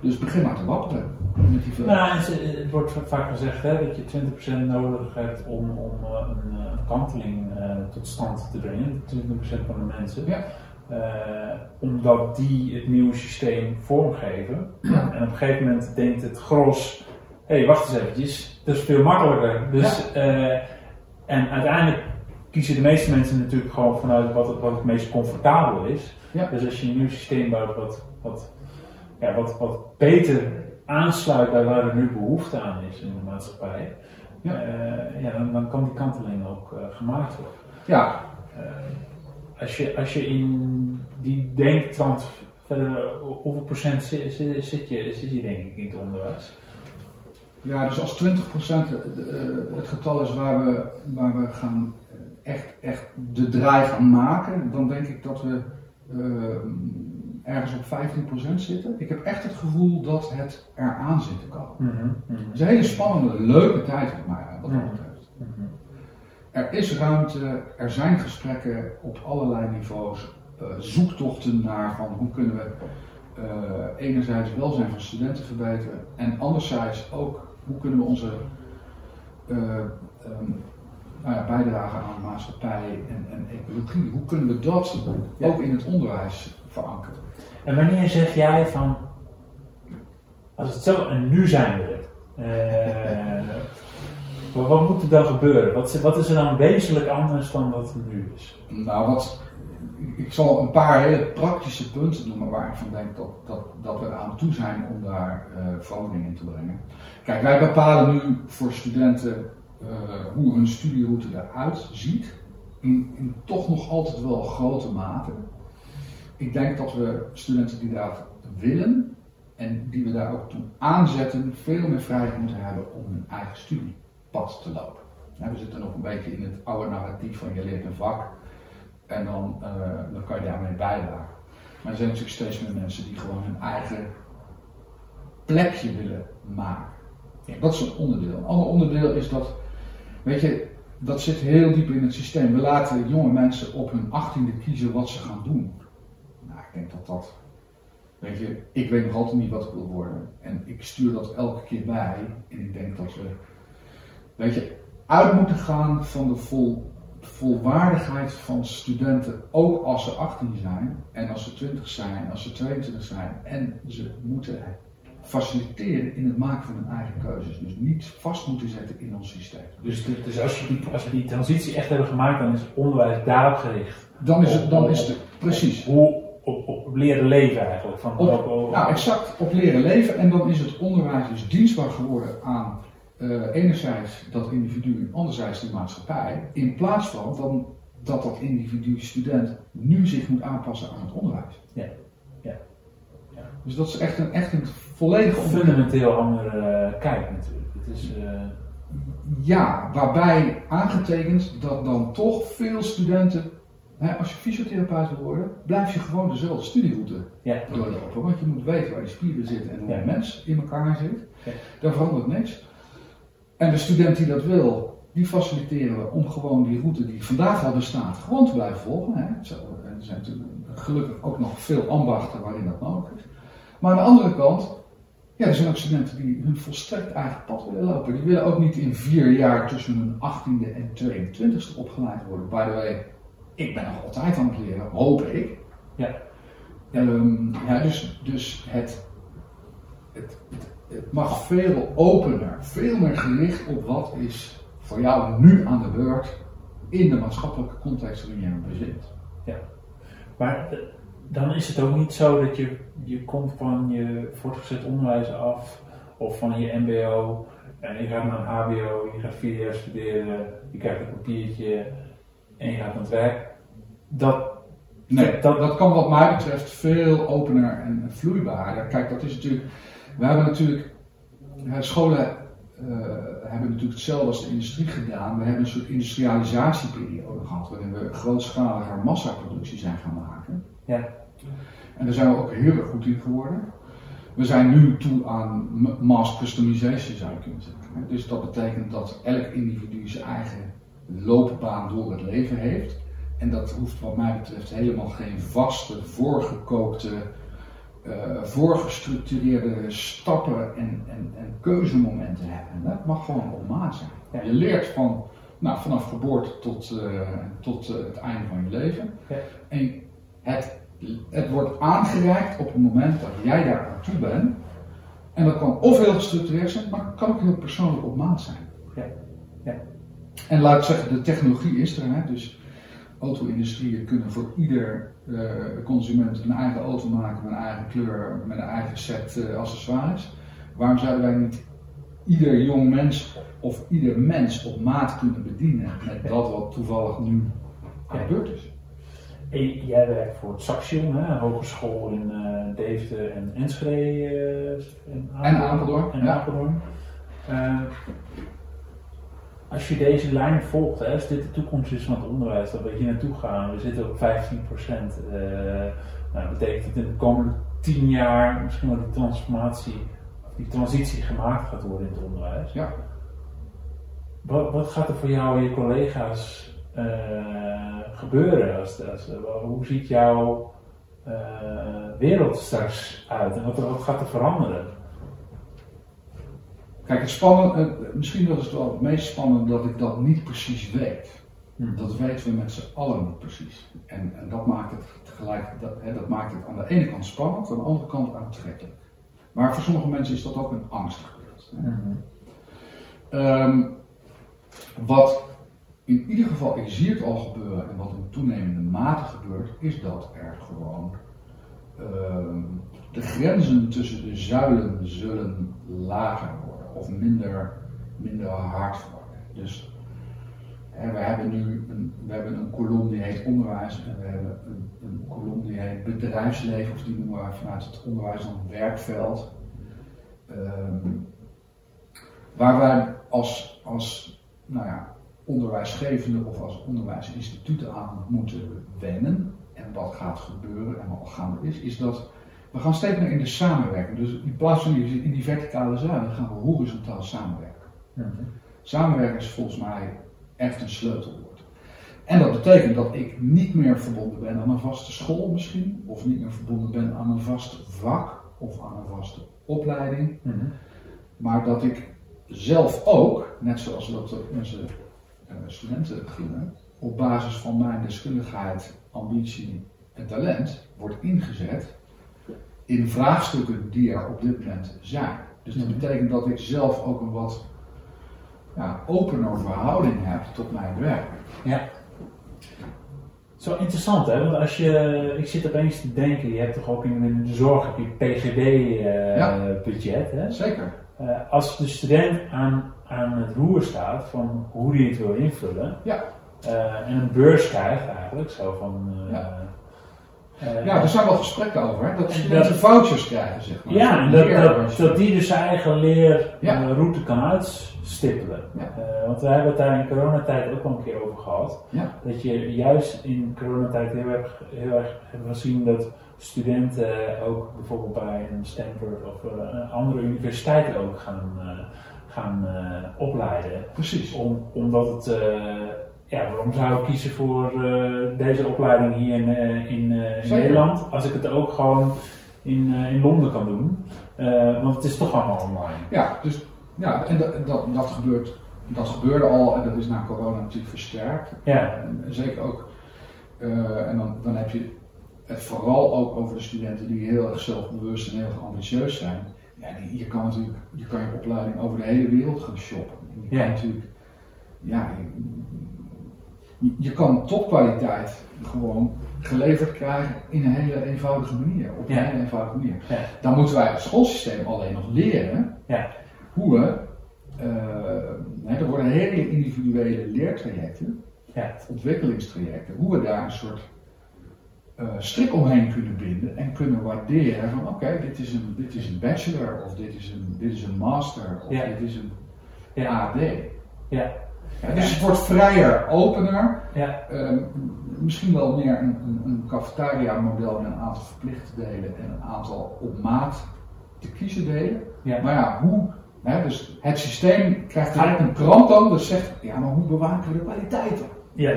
Dus begin maar te wapperen met die vlinder. Nou, het, het wordt vaak gezegd hè, dat je 20% nodig hebt om, om eh, een eh, kanteling eh, tot stand te brengen. 20% van de mensen. Ja. Eh, omdat die het nieuwe systeem vormgeven. Ja. En op een gegeven moment denkt het gros, hé hey, wacht eens eventjes, dat is veel makkelijker. Dus, eh, en uiteindelijk kiezen de meeste mensen natuurlijk gewoon vanuit wat het, wat het meest comfortabel is. Ja. Dus als je een nieuw systeem bouwt wat, wat, ja, wat, wat beter aansluit bij waar er nu behoefte aan is in de maatschappij, Ja. eh, ja, dan, dan kan die kanteling ook eh, gemaakt worden. Ja, Eh, als, je, als je in die denktrand verder, hoeveel procent zit, zit, zit je, zit je denk ik in het onderwijs? Ja, dus als 20% het, het getal is waar we, waar we gaan echt, echt de draai gaan maken, dan denk ik dat we ergens op 15% zitten. Ik heb echt het gevoel dat het eraan zit te komen. Mhm, mhm, Het is een hele spannende, leuke tijd voor mij, wat dat Mhm. betreft. er is ruimte, er zijn gesprekken op allerlei niveaus, uh, zoektochten naar van hoe kunnen we uh, enerzijds welzijn van studenten verbeteren en anderzijds ook hoe kunnen we onze uh, um, nou ja, bijdrage aan de maatschappij en, en, ecologie, hoe kunnen we dat ook in het onderwijs verankeren? En wanneer zeg jij van, als het zo en nu zijn we er, uh, wat moet er dan gebeuren? Wat, wat, is er dan wezenlijk anders dan wat het nu is? Nou, wat, ik zal een paar hele praktische punten noemen waar ik van denk dat, dat, dat we aan toe zijn om daar uh, verandering in te brengen. Kijk, wij bepalen nu voor studenten uh, hoe hun studieroute eruit ziet. In, in, toch nog altijd wel grote mate. Ik denk dat we studenten die dat willen en die we daar ook toe aanzetten, veel meer vrijheid moeten hebben om hun eigen studiepad te lopen. We zitten nog een beetje in het oude narratief van je leert een vak en dan, uh, dan kan je daarmee bijdragen. Maar er zijn natuurlijk steeds meer mensen die gewoon hun eigen plekje willen maken. Dat is een onderdeel. Een ander onderdeel is dat, weet je, dat zit heel diep in het systeem. We laten jonge mensen op hun achttiende kiezen wat ze gaan doen. Ik denk dat dat, weet je, ik weet nog altijd niet wat ik wil worden. En ik stuur dat elke keer bij. En ik denk dat we, weet je, uit moeten gaan van de vol, volwaardigheid van studenten, ook als ze 18 zijn, en als ze 20 zijn, als ze 22 zijn. En ze moeten faciliteren in het maken van hun eigen keuzes. Dus niet vast moeten zetten in ons systeem. Dus, dus als, je die, als we die transitie echt hebben gemaakt, dan is het onderwijs daarop gericht. Dan is het, dan is het precies. Hoe op, op, leren leven eigenlijk. Van op, nou, exact, op leren leven. En dan is het onderwijs dus dienstbaar geworden aan uh, enerzijds dat individu, anderzijds de maatschappij. In plaats van dan dat dat individu, student, nu zich moet aanpassen aan het onderwijs. Ja. ja. ja. Dus dat is echt een, echt een volledig fundamenteel andere uh, kijk natuurlijk. Het is, uh... Ja, waarbij aangetekend dat dan toch veel studenten, als je fysiotherapeut wil worden, blijf je gewoon dezelfde studieroute ja. doorlopen. Want je moet weten waar je spieren zitten en hoe een mens in elkaar zit. Ja. Daar verandert niks. En de student die dat wil, die faciliteren we om gewoon die route die vandaag al bestaat, gewoon te blijven volgen. Hè. Zo, er zijn natuurlijk gelukkig ook nog veel ambachten waarin dat nodig is. Maar aan de andere kant, ja, er zijn ook studenten die hun volstrekt eigen pad willen lopen. Die willen ook niet in vier jaar tussen hun 18e en 22e opgeleid worden. By the way, ik ben nog altijd aan het leren, hoop ik. Ja. Ehm, ja, dus dus het, het, het, het mag veel opener, veel meer gericht op wat is voor jou nu aan de beurt in de maatschappelijke context waarin je je bevindt. Maar eh, dan is het ook niet zo dat je, je komt van je voortgezet onderwijs af of van je MBO en je gaat naar een HBO, je gaat vier jaar studeren, je krijgt een papiertje en je gaat aan het werk. Dat, Nee, Dat- dat, kan wat mij betreft veel opener en vloeibaarder. Kijk, dat is natuurlijk. We hebben natuurlijk. scholen eh, hebben natuurlijk hetzelfde als de industrie gedaan. We hebben een soort industrialisatieperiode gehad. waarin we grootschaliger massaproductie zijn gaan maken. Ja. En daar zijn we ook heel erg goed in geworden. We zijn nu toe aan mass customization, zou je kunnen zeggen. Dus dat betekent dat elk individu zijn eigen loopbaan door het leven heeft. En dat hoeft wat mij betreft helemaal geen vaste, voorgekookte, eh, voorgestructureerde stappen en, en, en keuzemomenten hebben. Dat mag gewoon op maat zijn. Ja. Je leert van, nou, vanaf geboorte tot, eh, tot eh, het einde van je leven. Ja. En het, het wordt aangereikt op het moment dat jij daar aan toe bent. En dat kan of heel gestructureerd zijn, maar kan ook heel persoonlijk op maat zijn. Ja. En laat ik zeggen, de technologie is er. Hè? Dus auto-industrieën kunnen voor ieder eh, consument een eigen auto maken met een eigen kleur, met een eigen set eh, accessoires. Waarom zouden wij niet ieder jong mens of ieder mens op maat kunnen bedienen met dat wat toevallig nu beurt is? Jij werkt voor het Saxion, hè, een hogeschool in eh Deventer en Enschede. en En Apeldoorn, En ja. Apeldoorn. Als je deze lijn volgt, hè, als dit de toekomst is van het onderwijs, dat we hier naartoe gaan, we zitten op 15 procent. nou, dat betekent dat in de komende 10 jaar misschien wel die transformatie, die transitie gemaakt gaat worden in het onderwijs. Ja. wat, wat gaat er voor jou en je collega's eh, gebeuren? Als, als, hoe ziet jouw eh, wereld straks uit en wat, wat gaat er veranderen? Kijk, het spannende, misschien dat is het wel het meest spannende dat ik dat niet precies weet. Hm. Dat weten we met z'n allen niet precies. En, en dat, maakt het tegelijk, dat, hè, dat maakt het aan de ene kant spannend, aan de andere kant aantrekkelijk. Maar voor sommige mensen is dat ook een angstig beeld. hè. Mhm. Ehm, wat in ieder geval, ik zie het al gebeuren en wat in toenemende mate gebeurt, is dat er gewoon ehm, de grenzen tussen de zuilen zullen lager worden of minder, minder hard worden. Dus hè, we hebben nu een, we hebben een kolom die heet onderwijs en we hebben een, een kolom die heet bedrijfsleven, of die noemen we vanuit het onderwijs dan werkveld. Ehm, waar wij als, als nou ja, onderwijsgevende of als onderwijsinstituten aan moeten wennen. En wat gaat gebeuren en wat gaande is, is dat we gaan steeds meer in de samenwerking. Dus in plaats van in die verticale zuilen gaan we horizontaal samenwerken. Samenwerken is volgens mij echt een sleutelwoord. En dat betekent dat ik niet meer verbonden ben aan een vaste school misschien, of niet meer verbonden ben aan een vast vak of aan een vaste opleiding. Mhm. Maar dat ik zelf ook, net zoals dat onze eh, studenten doen, op basis van mijn deskundigheid, ambitie en talent wordt ingezet in vraagstukken die er op dit moment zijn. Dus dat Mhm. betekent dat ik zelf ook een wat ja, opener verhouding heb tot mijn werk. Ja. Zo interessant hè, want als je, ik zit opeens te denken, je hebt toch ook in de zorg heb je. PGB-budget hè? Zeker. Eh, als de student aan, aan het roer staat van hoe hij het wil invullen Ja. eh, en een beurs krijgt eigenlijk, zo van... eh, Ja. Eh, Ja, er zijn wel gesprekken over, hè, dat studenten vouchers krijgen, zeg maar. Ja, en dat, dat, die dus zijn eigen Ja. leerroute kan uitstippelen. Ja. Eh, want we hebben het daar in coronatijd ook al een keer over gehad. Ja. Dat je juist in coronatijd heel erg, heel erg hebben gezien dat studenten ook bijvoorbeeld bij een Stanford of eh, andere universiteiten ook gaan, eh, gaan eh, opleiden. Precies. Om, omdat het, eh, ja, waarom zou ik kiezen voor eh, deze opleiding hier in, eh, in, eh, in. Nederland, als ik het ook gewoon in, in Londen kan doen? Want het is toch allemaal online. Ja, dus ja, en dat, dat, dat, gebeurt, dat gebeurde al en dat is na corona natuurlijk versterkt. Ja. En zeker ook, en dan, dan heb je het vooral ook over de studenten die heel erg zelfbewust en heel erg ambitieus zijn. Ja, die, je kan natuurlijk, je kan je opleiding over de hele wereld gaan shoppen. En Je Ja. kan natuurlijk, ja, je, je kan topkwaliteit gewoon geleverd krijgen in een hele eenvoudige manier. Op een Ja. hele eenvoudige manier. Ja. Dan moeten wij als schoolsysteem alleen nog leren Ja. hoe we, eh, er worden hele individuele leertrajecten, Ja. ontwikkelingstrajecten, hoe we daar een soort eh, strik omheen kunnen binden en kunnen waarderen van oké, dit, is een, dit is een bachelor of dit is een, dit is een master of dit is een. AD. Ja. Ja, dus het wordt vrijer, opener, Ja. Ehm, misschien wel meer een, een, een cafetaria-model met een aantal verplichte delen en een aantal op maat te kiezen delen. Ja. Maar ja, hoe, hè, dus het systeem krijgt direct een krant dan, dus zegt, ja, maar hoe bewaken we de kwaliteit dan? Ja.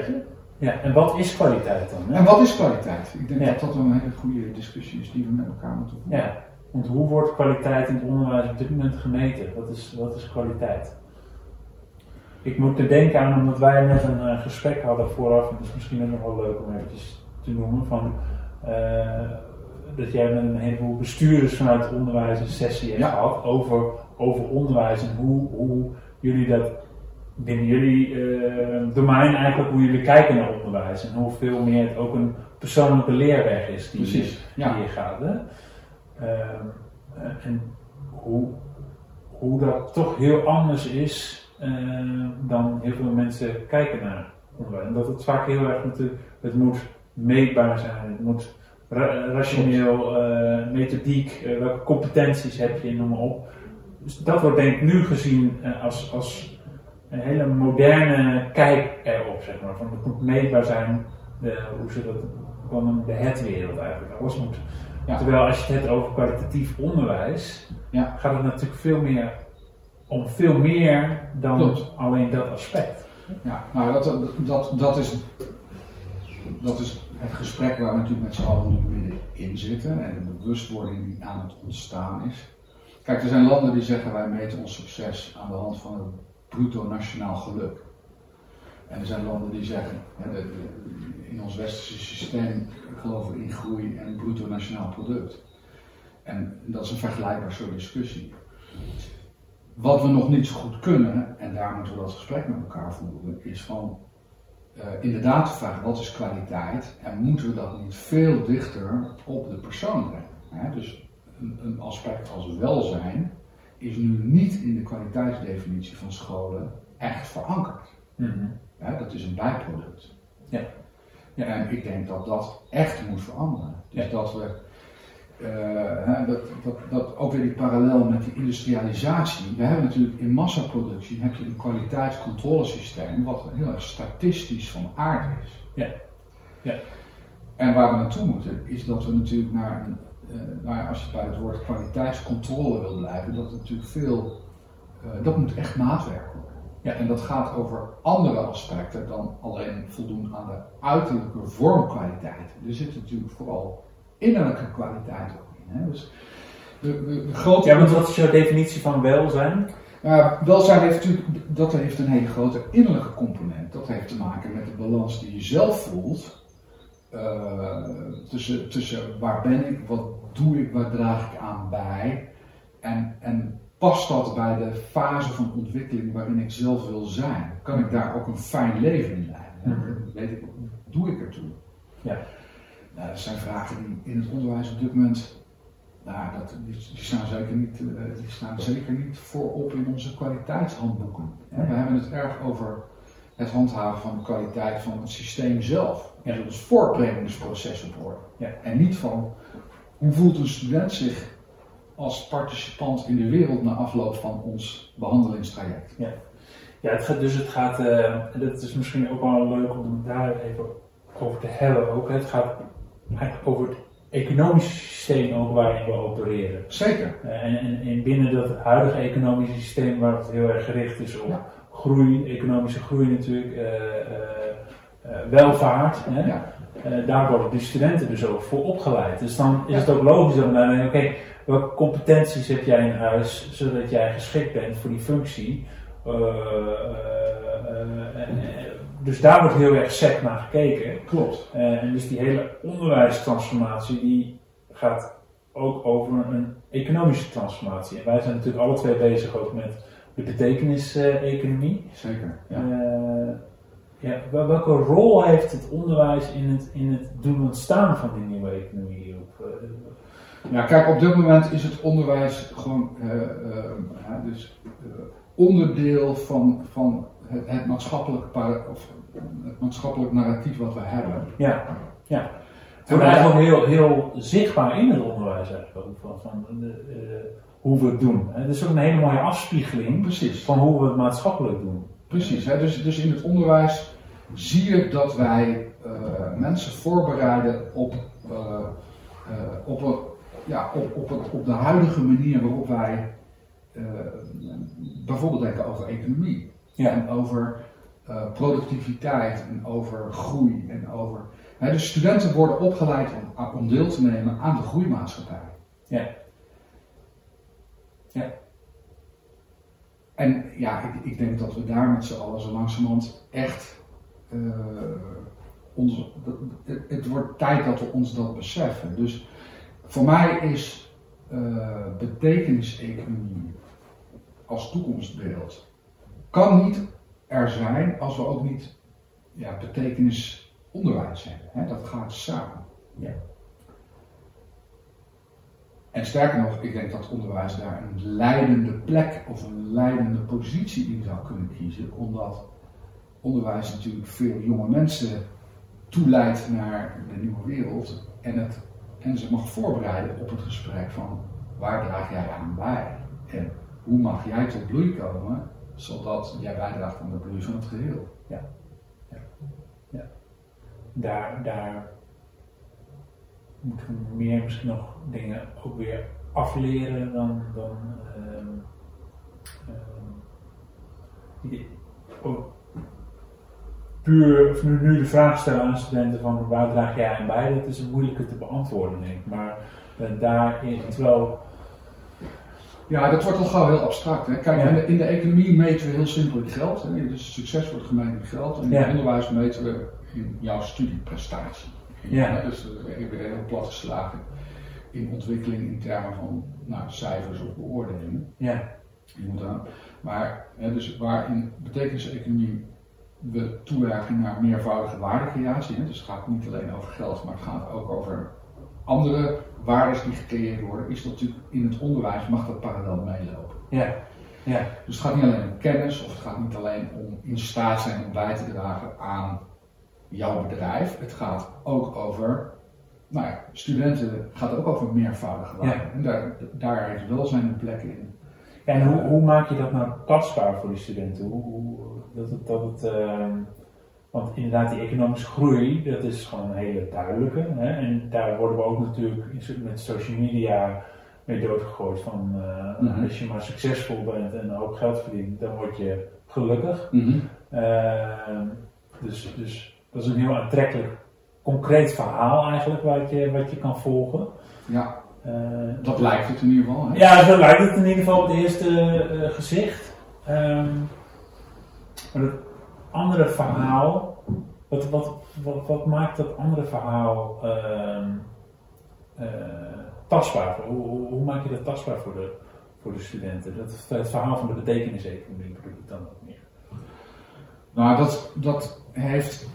ja. En wat is kwaliteit dan? Hè? En wat is kwaliteit? Ik denk Ja. dat dat een hele goede discussie is die we met elkaar moeten voeren. Ja. Want hoe wordt kwaliteit in het onderwijs op dit moment gemeten? Wat is, wat is kwaliteit? Ik moet er denken aan, omdat wij net een eh, gesprek hadden vooraf, en dat is misschien ook nog wel leuk om eventjes te noemen, van, eh, dat jij met een heleboel bestuurders vanuit het onderwijs een sessie hebt Ja. gehad over, over onderwijs en hoe, hoe jullie dat binnen jullie eh, domein eigenlijk, hoe jullie kijken naar onderwijs en hoeveel meer het ook een persoonlijke leerweg is die, Precies, ja. je gaat. Hè? Ehm, eh, en hoe, hoe dat toch heel anders is eh, dan heel veel mensen kijken naar onderwijs. En dat het vaak heel erg natuurlijk, het moet meetbaar zijn, het moet ra- rationeel, eh, methodiek, eh, welke competenties heb je, noem maar op. Dus dat wordt denk ik nu gezien als, als een hele moderne kijk erop, zeg maar. Van het moet meetbaar zijn, hoe ze dat, van de het-wereld eigenlijk. Alles moet Ja. Terwijl als je het hebt over kwalitatief onderwijs, Ja. gaat het natuurlijk veel meer om veel meer dan Klopt. alleen dat aspect. Ja, nou dat, dat, dat, is, dat is het gesprek waar we natuurlijk met z'n allen nu middenin zitten en de bewustwording die aan het ontstaan is. Kijk, er zijn landen die zeggen wij meten ons succes aan de hand van het bruto nationaal geluk. En er zijn landen die zeggen, in ons westerse systeem geloven we in groei en bruto nationaal product. En dat is een vergelijkbaar soort discussie. Wat we nog niet zo goed kunnen, en daar moeten we dat gesprek met elkaar voeren, is van eh, inderdaad de vraag wat is kwaliteit en moeten we dat niet veel dichter op de persoon brengen. Hè? Dus een, een aspect als welzijn is nu niet in de kwaliteitsdefinitie van scholen echt verankerd. Ja, dat is een bijproduct. Ja. Ja. En ik denk dat dat echt moet veranderen. Dus Ja. dat we, hè, dat, dat, dat ook weer die parallel met die industrialisatie. We hebben natuurlijk in massaproductie heb je een kwaliteitscontrolesysteem wat heel erg statistisch van aard is. Ja. Ja. En waar we naartoe moeten is dat we natuurlijk naar een, eh, als je bij het woord kwaliteitscontrole wil blijven, dat natuurlijk veel, eh, dat moet echt maatwerk worden. Ja. En dat gaat over andere aspecten dan alleen voldoen aan de uiterlijke vormkwaliteit. Er zit natuurlijk vooral innerlijke kwaliteit ook in. Hè? Dus de, de, de grote Ja, want wat is jouw definitie van welzijn? ja, welzijn heeft natuurlijk dat heeft een hele grote innerlijke component. Dat heeft te maken met de balans die je zelf voelt. eh, tussen, tussen waar ben ik, wat doe ik, waar draag ik aan bij. En, en past dat bij de fase van ontwikkeling waarin ik zelf wil zijn? Kan ik daar ook een fijn leven in leiden? Mhm. Weet ik, doe ik ertoe? Ja. Nou, dat zijn vragen die in het onderwijs op dit moment nou, dat, die, staan zeker niet, eh, die staan zeker niet voorop in onze kwaliteitshandboeken. We hebben het erg over het handhaven van de kwaliteit van het systeem zelf. Ja. Dus het voortbrengingsproces op orde. Ja. En niet van hoe voelt een student zich als participant in de wereld na afloop van ons behandelingstraject. Ja, het gaat, dus het gaat, eh, en dat is misschien ook wel leuk om daar even over te hebben ook. Het gaat over het economische systeem ook waarin we opereren. Zeker. Eh, en, en, en binnen dat huidige economische systeem waar het heel erg gericht is op Ja. groei, economische groei natuurlijk, eh, eh, welvaart. Hè? Ja. Daar worden de studenten dus ook voor opgeleid. Dus dan is het ook logisch dat we dan denken, oké, welke competenties heb jij in huis zodat jij geschikt bent voor die functie? Eh, eh, eh, dus daar wordt heel erg sec naar gekeken. Klopt. En dus die hele onderwijstransformatie die gaat ook over een economische transformatie. En wij zijn natuurlijk alle twee bezig ook met de betekenis-economie. Zeker. Ja. Ja, wel- welke rol heeft het onderwijs in het, in het doen ontstaan van die nieuwe economie? Ja, kijk, op dit moment is het onderwijs gewoon dus, onderdeel van, van het, het, maatschappelijk para- of het maatschappelijk narratief wat we hebben. ja, ja. Het wordt eigenlijk ook heel, heel zichtbaar in het onderwijs eigenlijk ook, van, van de, eh, hoe we het doen. Het is ook een hele mooie afspiegeling Precies, van hoe we het maatschappelijk doen. precies. Hè? Dus, dus in het onderwijs zie je dat wij eh, mensen voorbereiden op, eh, op, een, ja, op, op, het, op de huidige manier waarop wij eh, bijvoorbeeld denken over economie. Ja, En over eh, productiviteit en over groei en over. Hè, dus studenten worden opgeleid om, om deel te nemen aan de groeimaatschappij. Ja. Ja. En ja, ik, ik denk dat we daar met z'n allen zo langzamerhand echt. ons, dat- het, het wordt tijd dat we ons dat beseffen. Dus voor mij is eh betekenis-economie als toekomstbeeld kan niet er zijn als we ook niet ja, betekenis onderwijs hebben. Hè? Dat gaat samen. Ja. En sterker nog, ik denk dat onderwijs daar een leidende plek of een leidende positie in zou kunnen kiezen, omdat onderwijs natuurlijk veel jonge mensen toeleidt naar de nieuwe wereld en, het, en ze mag voorbereiden op het gesprek van waar draag jij aan bij en hoe mag jij tot bloei komen zodat jij bijdraagt aan de bloei van het geheel. daar, daar moeten we meer misschien nog dingen ook weer afleren dan, dan ook puur, of nu, nu de vraag stellen aan studenten van waar draag jij aan bij, dat is een moeilijke te beantwoorden denk ik. Maar eh, daarin, terwijl, Ja, dat wordt al gauw heel abstract. Hè? Kijk, Ja. in, de, in de economie meten we heel simpel in geld. Hè? Dus succes wordt gemeten in geld. En in het onderwijs meten we in jouw studieprestatie. Ja. Dus eh, ik ben heel plat geslagen in ontwikkeling in termen van nou, cijfers of beoordelingen. ja, Je moet aan. Maar hè, dus waar in betekeniseconomie we toewerken naar meervoudige waardecreatie. Hè? Dus het gaat niet alleen over geld, maar het gaat ook over andere waarden die gecreëerd worden. Is dat natuurlijk in het onderwijs mag dat parallel meelopen. ja, ja, Dus het gaat niet alleen om kennis, of het gaat niet alleen om in staat zijn om bij te dragen aan jouw bedrijf. Het gaat ook over, nou ja, studenten het gaat ook over meervoudige waarden. En daar, daar heeft welzijn een plek in. En hoe, hoe maak je dat nou tastbaar voor die studenten? Hoe, hoe, dat het, dat het, ehm, want inderdaad, die economische groei, dat is gewoon een hele duidelijke. Hè? En daar worden we ook natuurlijk met social media mee doodgegooid van eh, Mhm. als je maar succesvol bent en een hoop geld verdient, dan word je gelukkig. Ehm, dus, dus dat is een heel aantrekkelijk, concreet verhaal eigenlijk wat je, wat je kan volgen. Ja, Eh, dat lijkt het in ieder geval. Hè? ja, zo lijkt het in ieder geval op het eerste eh, gezicht. Ehm, maar andere verhaal, wat, wat, wat, maakt dat andere verhaal eh, tastbaar? Hoe, hoe, hoe maak je dat tastbaar voor de, voor de studenten? Dat, het verhaal van de betekeniseconomie bedoel ik dan ook meer. Nou, dat, dat heeft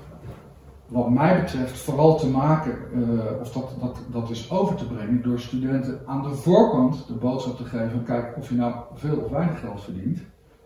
wat mij betreft vooral te maken, eh, of dat, dat, dat is over te brengen door studenten aan de voorkant de boodschap te geven, kijk of je nou veel of weinig geld verdient.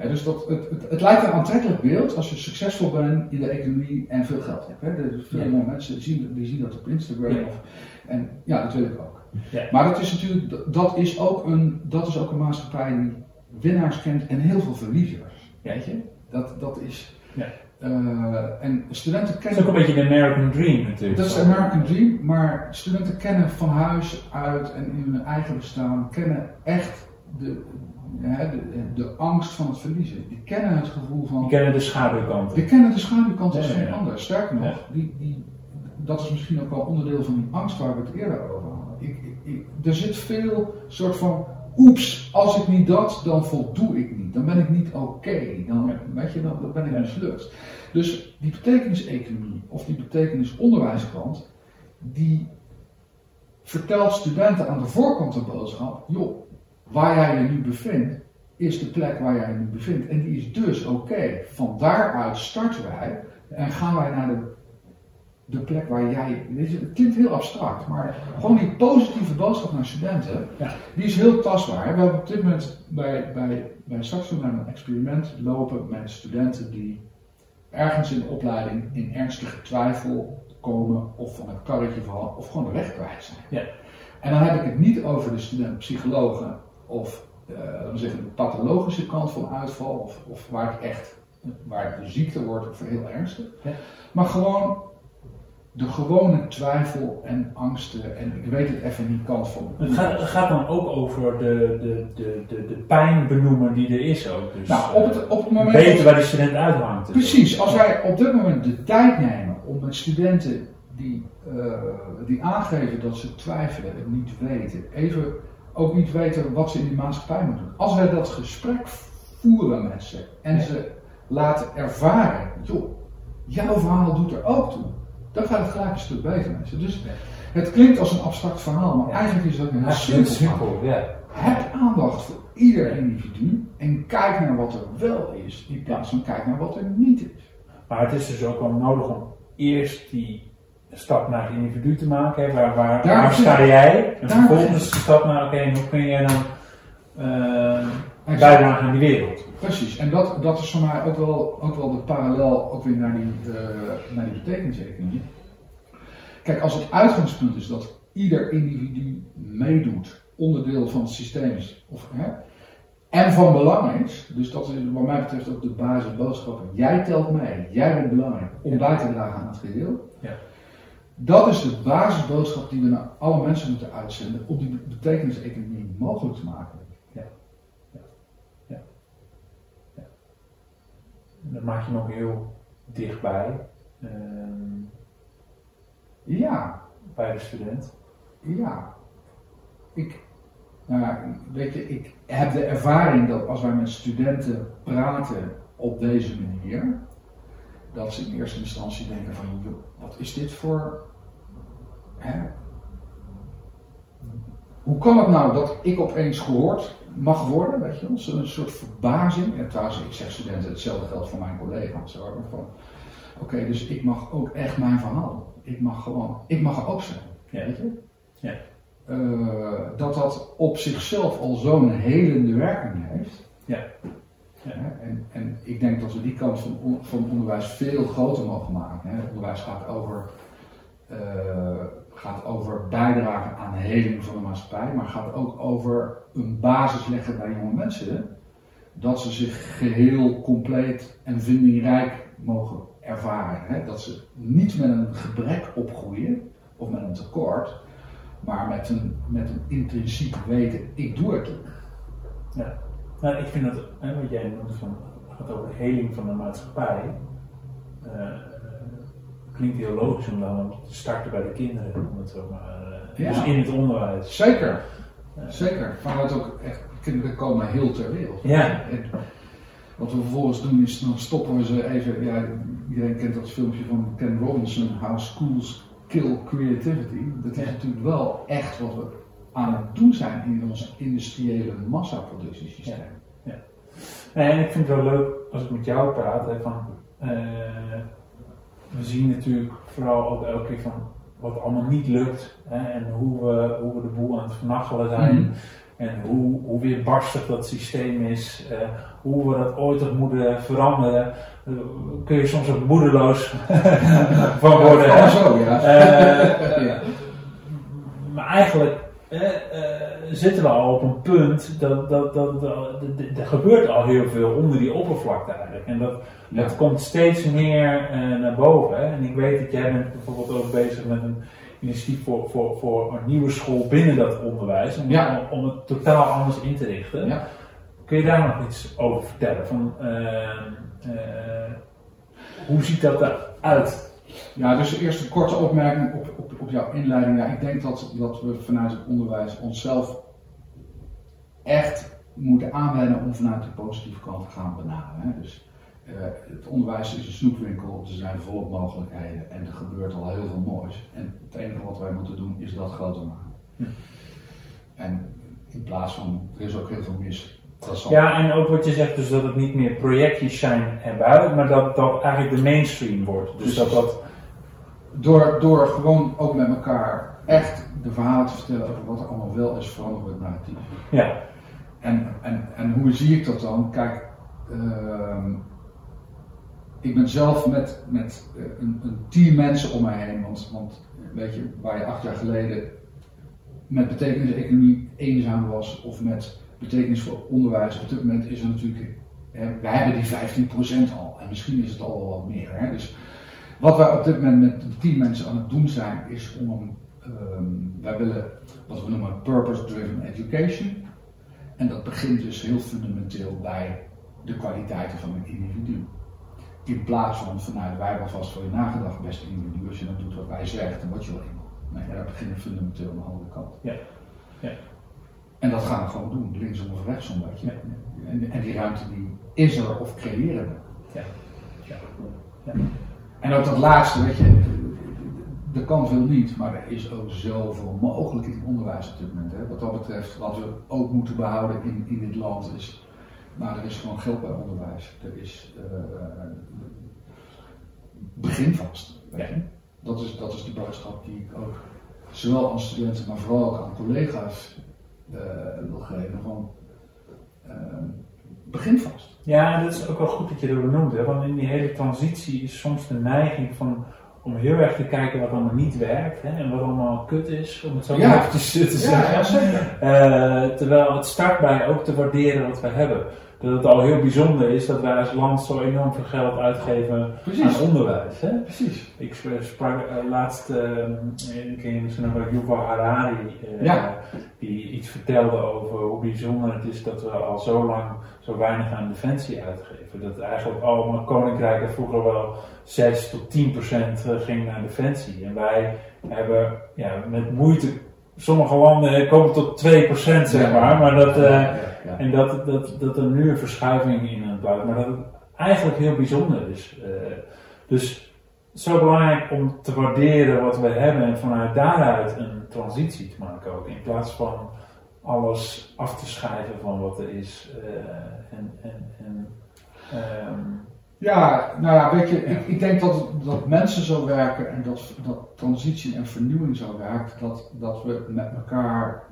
Dus dat, het, het, het lijkt een aantrekkelijk beeld als je succesvol bent in de economie en veel geld hebt. Hè. Er veel Ja. mensen zien, die zien dat op Instagram. Ja. Of, en ja, dat wil ik ook. Ja. Maar dat is natuurlijk, dat is ook een, dat is ook een maatschappij die winnaars kent en heel veel verliezers. Weet je? Dat, dat is. Ja. eh, en studenten Dat is kennen. ook een beetje de American Dream natuurlijk. Dat is de American Dream, maar studenten kennen van huis uit en in hun eigen bestaan, kennen echt de, hè, de, de angst van het verliezen. Die kennen het gevoel van. Die kennen de schaduwkanten. Die kennen de schaduwkant als geen ja. ander. Sterker nog, die, die, dat is misschien ook wel onderdeel van die angst waar we het eerder over hadden. Ik, ik, ik- er zit veel soort van, oeps, als ik niet dat, dan voldoe ik niet. Dan ben ik niet oké. Dan, weet je, dan, dan ben ik mislukt. Dus die betekeniseconomie of die betekenisonderwijskant, die vertelt studenten aan de voorkant de boodschap, joh, waar jij je nu bevindt, is de plek waar jij je nu bevindt. En die is dus oké. Van daaruit starten wij en gaan wij naar de, de plek waar jij. Het klinkt heel abstract, maar gewoon die positieve boodschap naar studenten, Ja. die is heel tastbaar. We hebben op dit moment bij, bij, bij Saxon een experiment lopen met studenten die ergens in de opleiding in ernstige twijfel komen of van het karretje vallen of gewoon de weg kwijt zijn. Ja. En dan heb ik het niet over de student-psychologen of we zeggen, de pathologische kant van uitval, of, of waar het echt waar het de ziekte wordt of heel ernstig. Ja. Maar gewoon de gewone twijfel en angsten, en ik weet het even niet kant van. Het gaat, het gaat dan ook over de, de, de, de, de pijn benoemen die er is ook. Dus, Nou, op het, op het moment. weten waar die student uithangt. Dus Precies, als wij op dit moment de tijd nemen om met studenten die, eh, die aangeven dat ze twijfelen en niet weten, even ook niet weten wat ze in die maatschappij moeten doen. Als wij dat gesprek voeren met ze en ze laten ervaren, joh, jouw verhaal doet er ook toe, dan gaat het gelijk een stuk beter met ze. Dus het klinkt als een abstract verhaal, maar eigenlijk is dat een heel simpel simpel, ja. Heb aandacht voor ieder individu en kijk naar wat er wel is, in plaats van kijk naar wat er niet is. Maar het is dus ook wel nodig om eerst die stap naar het individu te maken. Hè, waar, waar, Daar waar begint- sta jij? En vervolgens de stap naar, oké, hoe kun jij dan Exact. bijdragen aan die wereld? Precies, en dat, dat is voor mij ook wel, ook wel de parallel ook weer naar die, eh, naar die betekeniseconomie. Kijk, als het uitgangspunt is dat ieder individu meedoet, onderdeel van het systeem is, of, hè, en van belang is, dus dat is wat mij betreft ook de basisboodschap, jij telt mee, jij bent belangrijk om bij te dragen aan het geheel. Ja. Dat is de basisboodschap die we naar alle mensen moeten uitzenden om die betekeniseconomie mogelijk te maken. maakt je nog heel dichtbij ehm, Ja, bij de student. ja. Ik, nou ja, weet je, ik heb de ervaring dat als wij met studenten praten op deze manier, dat ze in eerste instantie denken van, wat is dit voor, hè? Hoe kan het nou dat ik opeens gehoord mag worden, weet je wel? Zo'n soort verbazing. En trouwens, ik zeg studenten, hetzelfde geldt voor mijn collega's. hoor, Van, Oké, dus ik mag ook echt mijn verhaal. Ik mag gewoon, ik mag er ook zijn. Ja. Weet je? Ja. Eh, dat dat op zichzelf al zo'n helende werking heeft. Ja. Ja. En, en ik denk dat we die kant van, on- van onderwijs veel groter mogen maken. Hè. Onderwijs gaat over, eh, gaat over bijdragen aan de heling van de maatschappij, maar gaat ook over een basis leggen bij jonge mensen. Dat ze zich geheel, compleet en vindingrijk mogen ervaren. Hè. Dat ze niet met een gebrek opgroeien of met een tekort, maar met een, met een intrinsiek weten: ik doe het. Ja. Nou, ik vind dat, wat jij noemt van, gaat over de heling van de maatschappij. eh, klinkt heel logisch om dan te starten bij de kinderen, om het zo maar. eh, Ja. Dus in het onderwijs. Zeker, zeker. Vanuit ook echt, kinderen komen heel ter wereld. Ja. En wat we vervolgens doen is, dan stoppen we ze even, ja, iedereen kent dat filmpje van Ken Robinson, How Schools Kill Creativity. Dat is Ja. natuurlijk wel echt wat we aan het doen zijn in ons industriële massaproductiesysteem. Nee, en ik vind het wel leuk als ik met jou praat, hè, van, eh, we zien natuurlijk vooral ook elke keer van wat allemaal niet lukt hè, en hoe we, hoe we de boel aan het vernachelen zijn. Mhm. En hoe, hoe weerbarstig dat systeem is, eh, hoe we dat ooit nog moeten veranderen. Eh, kun je soms ook moedeloos van worden. Ja, hè? zo, ja. Eh, Ja. Maar eigenlijk eh, zitten we al op een punt dat, dat, dat, er gebeurt al heel veel onder die oppervlakte eigenlijk. En dat, Ja. dat komt steeds meer eh, naar boven. Hè? En ik weet dat jij bent bijvoorbeeld ook bezig met een initiatief voor, voor, voor een nieuwe school binnen dat onderwijs. Om, Ja. om, om het totaal anders in te richten. Ja. Kun je daar nog iets over vertellen? Van, eh, hoe ziet dat eruit? Ja, dus eerst een korte opmerking op, op, op jouw inleiding. Ja, ik denk dat, dat we vanuit het onderwijs onszelf echt moeten aanwennen om vanuit de positieve kant te gaan benaderen. Hè. Dus eh, het onderwijs is een snoepwinkel, er zijn volop mogelijkheden en er gebeurt al heel veel moois. En het enige wat wij moeten doen is dat groter maken. En in plaats van, er is ook heel veel mis. Ja, en ook wat je zegt, dus dat het niet meer projectjes zijn erbuiten, maar dat dat eigenlijk de mainstream wordt. Dus dat dat. Door, door gewoon ook met elkaar echt de verhalen te vertellen over wat er allemaal wel is, veranderen we het narratief. Ja, En, en, en hoe zie ik dat dan? Kijk, ehm, ik ben zelf met, met eh, een, een team mensen om mij heen. Want, want weet je, waar je acht jaar geleden met betekenis-economie eenzaam was, of met betekenis voor onderwijs, op dit moment is er natuurlijk, hè, wij hebben die 15% al. En misschien is het al wel wat meer. Hè? Dus wat wij op dit moment met een team mensen aan het doen zijn, is om ehm, wij willen wat we noemen purpose-driven education. En dat begint dus heel fundamenteel bij de kwaliteiten van een individu. In plaats van vanuit wij hebben vast voor je nagedacht, beste individu, als je dan doet wat wij zeggen, dan word je iemand. Nee, daar beginnen we fundamenteel aan de andere kant. Ja. Ja. En dat gaan we gewoon doen, linksom of rechtsom, weet je. Ja. En, en die ruimte die is er of creëren we. ja, ja. ja. En ook dat laatste, weet je, de kans wil niet, maar er is ook zoveel mogelijk in het onderwijs op dit moment. Hè. Wat dat betreft, wat we ook moeten behouden in, in dit land is, maar er is gewoon geld bij onderwijs. Er is, eh, begin vast. Weet je. Dat, is, dat is de boodschap die ik ook zowel aan studenten, maar vooral ook aan collega's wil geven. Van, eh, begin vast. Ja, dat is ook wel goed dat je dat benoemt, hè? want in die hele transitie is soms de neiging van, om heel erg te kijken wat allemaal niet werkt hè? en wat allemaal kut is, om het zo Ja. te zeggen. ja, zeker. Eh, terwijl het start bij ook te waarderen wat we hebben. Dat het al heel bijzonder is dat wij als land zo enorm veel geld uitgeven Precies. aan onderwijs. Hè? Precies. Ik sp- sprak eh, laatst, uh, ken je misschien nog wel Yuval Harari, eh, Ja. die iets vertelde over hoe bijzonder het is dat we al zo lang zo weinig aan defensie uitgeven. Dat eigenlijk allemaal koninkrijken vroeger wel 6 tot 10 procent eh, ging naar defensie. En wij hebben ja, met moeite, sommige landen komen tot 2 procent zeg maar, maar dat... eh, en dat, dat, dat er nu een verschuiving in het blijft, maar dat het eigenlijk heel bijzonder is. Eh, dus zo belangrijk om te waarderen wat we hebben en vanuit daaruit een transitie te maken ook. In plaats van alles af te schrijven van wat er is. eh, en, en, en, ehm, Ja, nou ja, weet je, ik, ik denk dat, dat mensen zo werken en dat, dat transitie en vernieuwing zo werkt, dat, dat we met elkaar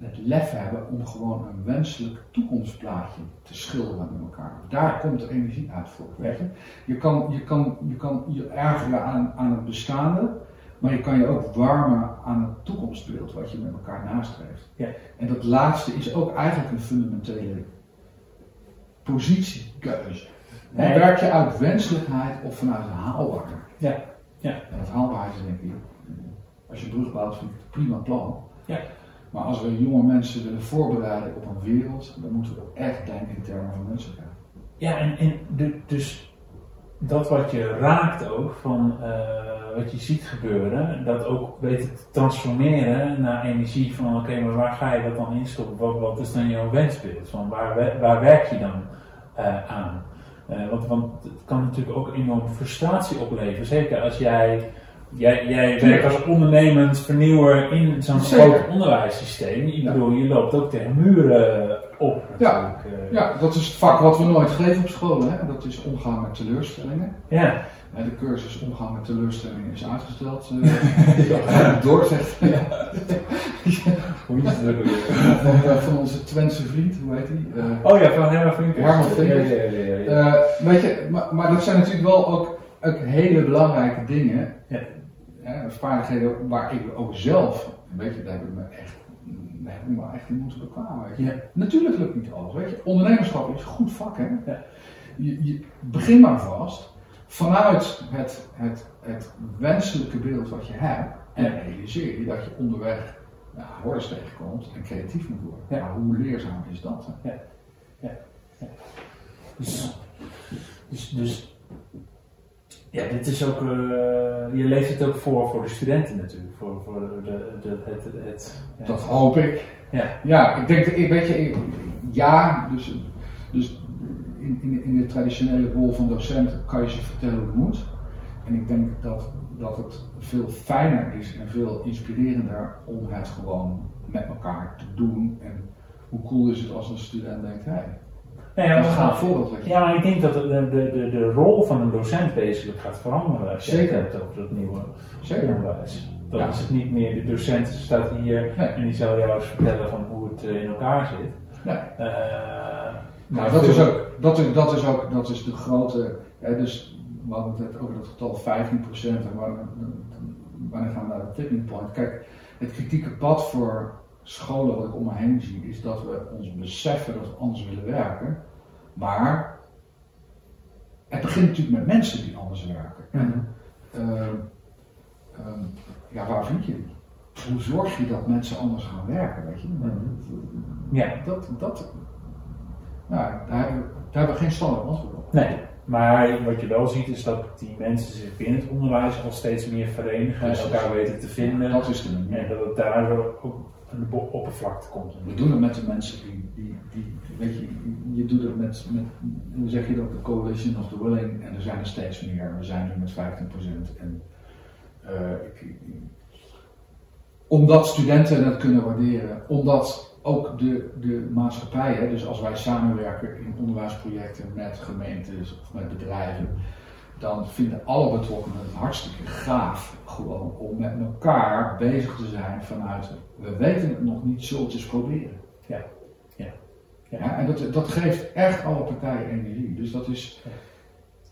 het lef hebben om gewoon een wenselijk toekomstplaatje te schilderen met elkaar. Daar komt de energie uit voor, weet je. Je kan je, kan, je, kan je ergeren aan, aan het bestaande, maar je kan je ook warmen aan het toekomstbeeld wat je met elkaar nastreeft. Ja. En dat laatste is ook eigenlijk een fundamentele positiekeuze. Nee. Werk je uit wenselijkheid of vanuit een haalbaarheid? Ja, ja. En dat haalbaarheid is denk ik, als je brug bouwt, vind ik het prima plan. Ja. Maar als we jonge mensen willen voorbereiden op een wereld, dan moeten we echt denken in termen van menselijkheid. Ja, en, en de, dus dat wat je raakt ook, van eh, wat je ziet gebeuren, dat ook weten te transformeren naar energie van oké, maar waar ga je dat dan instoppen? Wat, wat is dan jouw wensbeeld? Van waar, waar werk je dan eh, aan? Eh, want, want het kan natuurlijk ook enorm frustratie opleveren. Zeker als jij, jij, jij werkt als ondernemend vernieuwer in zo'n groot onderwijssysteem. Ik bedoel, je loopt ook tegen muren op Ja. eh. Ja, dat is het vak wat we nooit geven op school. Hè? Dat is omgaan met teleurstellingen. ja. En de cursus omgaan met teleurstellingen is uitgesteld. eh door, zegt Hoe is het van, eh, van onze Twentse vriend, hoe heet hij? Eh, Oh ja, van Herman Vinkers. Herman Vinkers. Ja, ja, ja, ja, ja. Eh, weet je, maar, maar dat zijn natuurlijk wel ook, ook hele belangrijke dingen. Ja. Vaardigheden waar ik ook zelf, weet je, daar heb ik me echt, daar heb ik me echt in moeten. Weet je. Ja. Natuurlijk lukt niet alles, weet je. Ondernemerschap is een goed vak, hè. Ja. Je, je, begin maar vast vanuit het, het, het wenselijke beeld wat je hebt en realiseer je dat je onderweg ja, hordes tegenkomt en creatief moet worden. Ja. Maar hoe leerzaam is dat? Hè? Dus, dus, dus ja, dit is ook, eh, je leest het ook voor, voor de studenten natuurlijk, voor, voor de, de, het, het, het ja. Dat hoop ik. Ja. Ja, ik denk, dat- ik weet je, ik- ja, dus, dus in, in, in de traditionele rol van docent kan je ze vertellen hoe het moet. En ik denk dat, dat het veel fijner is en veel inspirerender om het gewoon met elkaar te doen. En hoe cool is het als een student denkt, hé, hey, Nou ja, dat gaat voorbeeld Ja, maar ik denk dat de, de, de, de rol van een docent wezenlijk gaat veranderen als je het Zeker. hebt over dat nieuwe Zeker. onderwijs. Ja. is het niet meer de docent staat hier Nee. en die zal jou eens vertellen van hoe het eh, in elkaar zit. Nee. Eh, Maar dat is ook, dat is, dat is ook, dat is de grote, hè, dus we hadden het over dat getal 15% en wanneer, wanneer gaan we naar de tipping point. Kijk, het kritieke pad voor scholen wat ik om me heen zie, is dat we ons beseffen dat we anders willen werken, maar het begint natuurlijk met mensen die anders werken. Mhm. Ehm, ehm, ja, waar vind je die? Hoe zorg je dat mensen anders gaan werken, weet je? Ja. Dat, dat, nou, daar, hebben we- daar hebben we geen standaard antwoord op. Nee, maar wat je wel ziet is dat die mensen zich binnen het onderwijs al steeds meer verenigen en elkaar weten te vinden. Dat is de manier. En dat het daardoor ook de oppervlakte komt. We doen het met de mensen die, die, weet je, je doet het met, met, hoe zeg je dat, de coalition of the willing, en er zijn er steeds meer. We zijn nu met 15%. En, eh, ik, omdat studenten het kunnen waarderen, omdat ook de, de maatschappij, hè, dus als wij samenwerken in onderwijsprojecten met gemeentes of met bedrijven, dan vinden alle betrokkenen het hartstikke gaaf gewoon om met elkaar bezig te zijn vanuit we weten het nog niet, eens proberen. Ja. Ja. Ja. Ja, en dat, dat geeft echt alle partijen energie. Dus dat is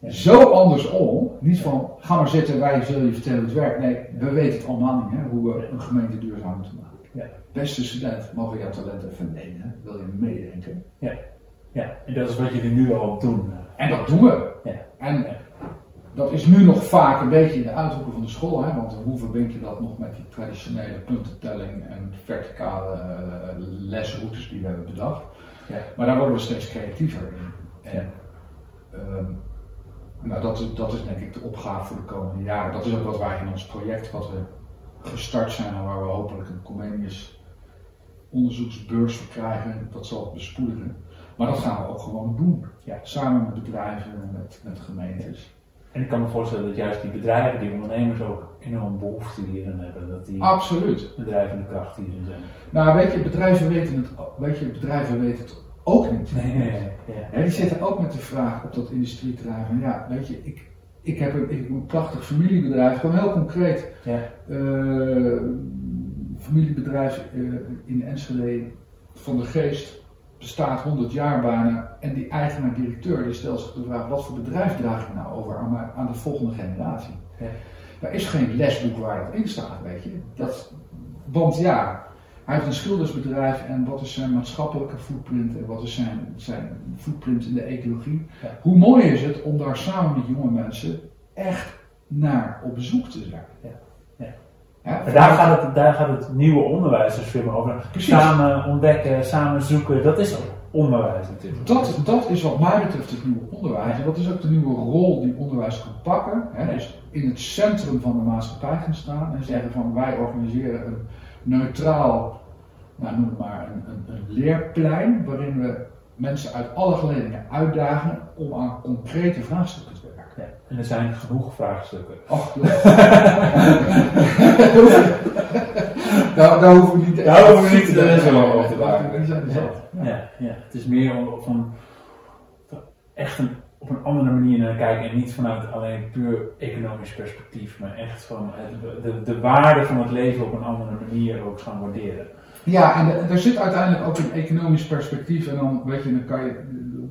Ja. zo andersom. Niet van ga maar zitten, wij zullen je vertellen hoe het werkt. Nee, we weten het allemaal niet hè, hoe we een gemeente duurzaam moeten maken. Ja. Beste student, mogen jouw talent even lenen? Wil je meedenken? Ja, en dat is wat jullie nu al doen. En dat doen we. Ja. En dat is nu nog vaak een beetje in de uithoeken van de school, hè? want hoe verbind je dat nog met die traditionele puntentelling en verticale uh, lesroutes die we hebben bedacht. Ja. Maar daar worden we steeds creatiever in. En, ehm, nou, dat, is, dat is denk ik de opgave voor de komende jaren. Dat is ook wat wij in ons project, wat we gestart zijn en waar we hopelijk een Comenius onderzoeksbeurs voor krijgen, dat zal bespoedigen. Maar dat gaan we ook gewoon doen. Ja. Samen met bedrijven en met, met gemeentes. En ik kan me voorstellen dat juist die bedrijven, die ondernemers ook enorm behoefte hierin hebben. Dat die Absoluut. bedrijven de kracht ze zijn. Nou, weet je, bedrijven weten het, weet je, bedrijven weten het ook niet. Nee, nee, nee. Ja. Die zitten ook met de vraag op dat industrieterrein van ja, weet je, ik, ik, heb een, ik heb een prachtig familiebedrijf, gewoon heel concreet. Ja. Eh, familiebedrijf eh, in Enschede van de Geest bestaat 100 jaar bijna en die eigenaar-directeur die stelt zich de vraag wat voor bedrijf draag ik nou over aan, mijn- aan de volgende generatie. Ja. Daar is geen lesboek waar dat in staat, weet je. Dat, want ja, hij heeft een schildersbedrijf en wat is zijn maatschappelijke footprint en wat is zijn, zijn footprint in de ecologie. Ja. Hoe mooi is het om daar samen met jonge mensen echt naar op bezoek te zijn. Ja. Ja. Maar daar gaat, het, daar gaat het nieuwe onderwijs dus veel meer over. Precies. Samen ontdekken, samen zoeken, dat is ook onderwijs natuurlijk. Dat, dat is wat mij betreft het nieuwe onderwijs. En dat is ook de nieuwe rol die onderwijs kan pakken. Hè? Dus in het centrum van de maatschappij gaan staan en zeggen van wij organiseren een neutraal, nou noem het maar, een, een, een leerplein waarin we mensen uit alle geledingen uitdagen om aan concrete vraagstukken. En er zijn genoeg vraagstukken. Och, daar, daar hoeven we niet Daar hoeven we niet de rest wel over te maken. Ja, ja. Het is meer om van echt een, op een andere manier naar kijken en niet vanuit alleen puur economisch perspectief, maar echt van de, de waarde van het leven op een andere manier ook gaan waarderen. Ja, en er- er zit uiteindelijk ook een economisch perspectief. En dan weet je, dan kan je,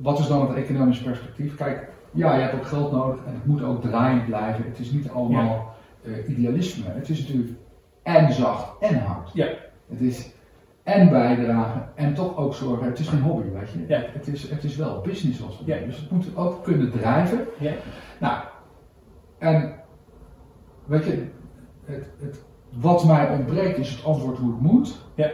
wat is dan het economisch perspectief? Kijk, ja, je hebt ook geld nodig en het moet ook draaiend blijven. Het is niet allemaal eh, idealisme. Het is natuurlijk en zacht en hard. Ja. Het is en bijdragen en toch ook zorgen. Het is geen hobby, weet je. Ja. Het, is, het is wel business als doen. Ja. Dus het moet ook kunnen drijven. Ja. Nou, en weet je, het, het, wat mij ontbreekt is het antwoord hoe het moet. Ja.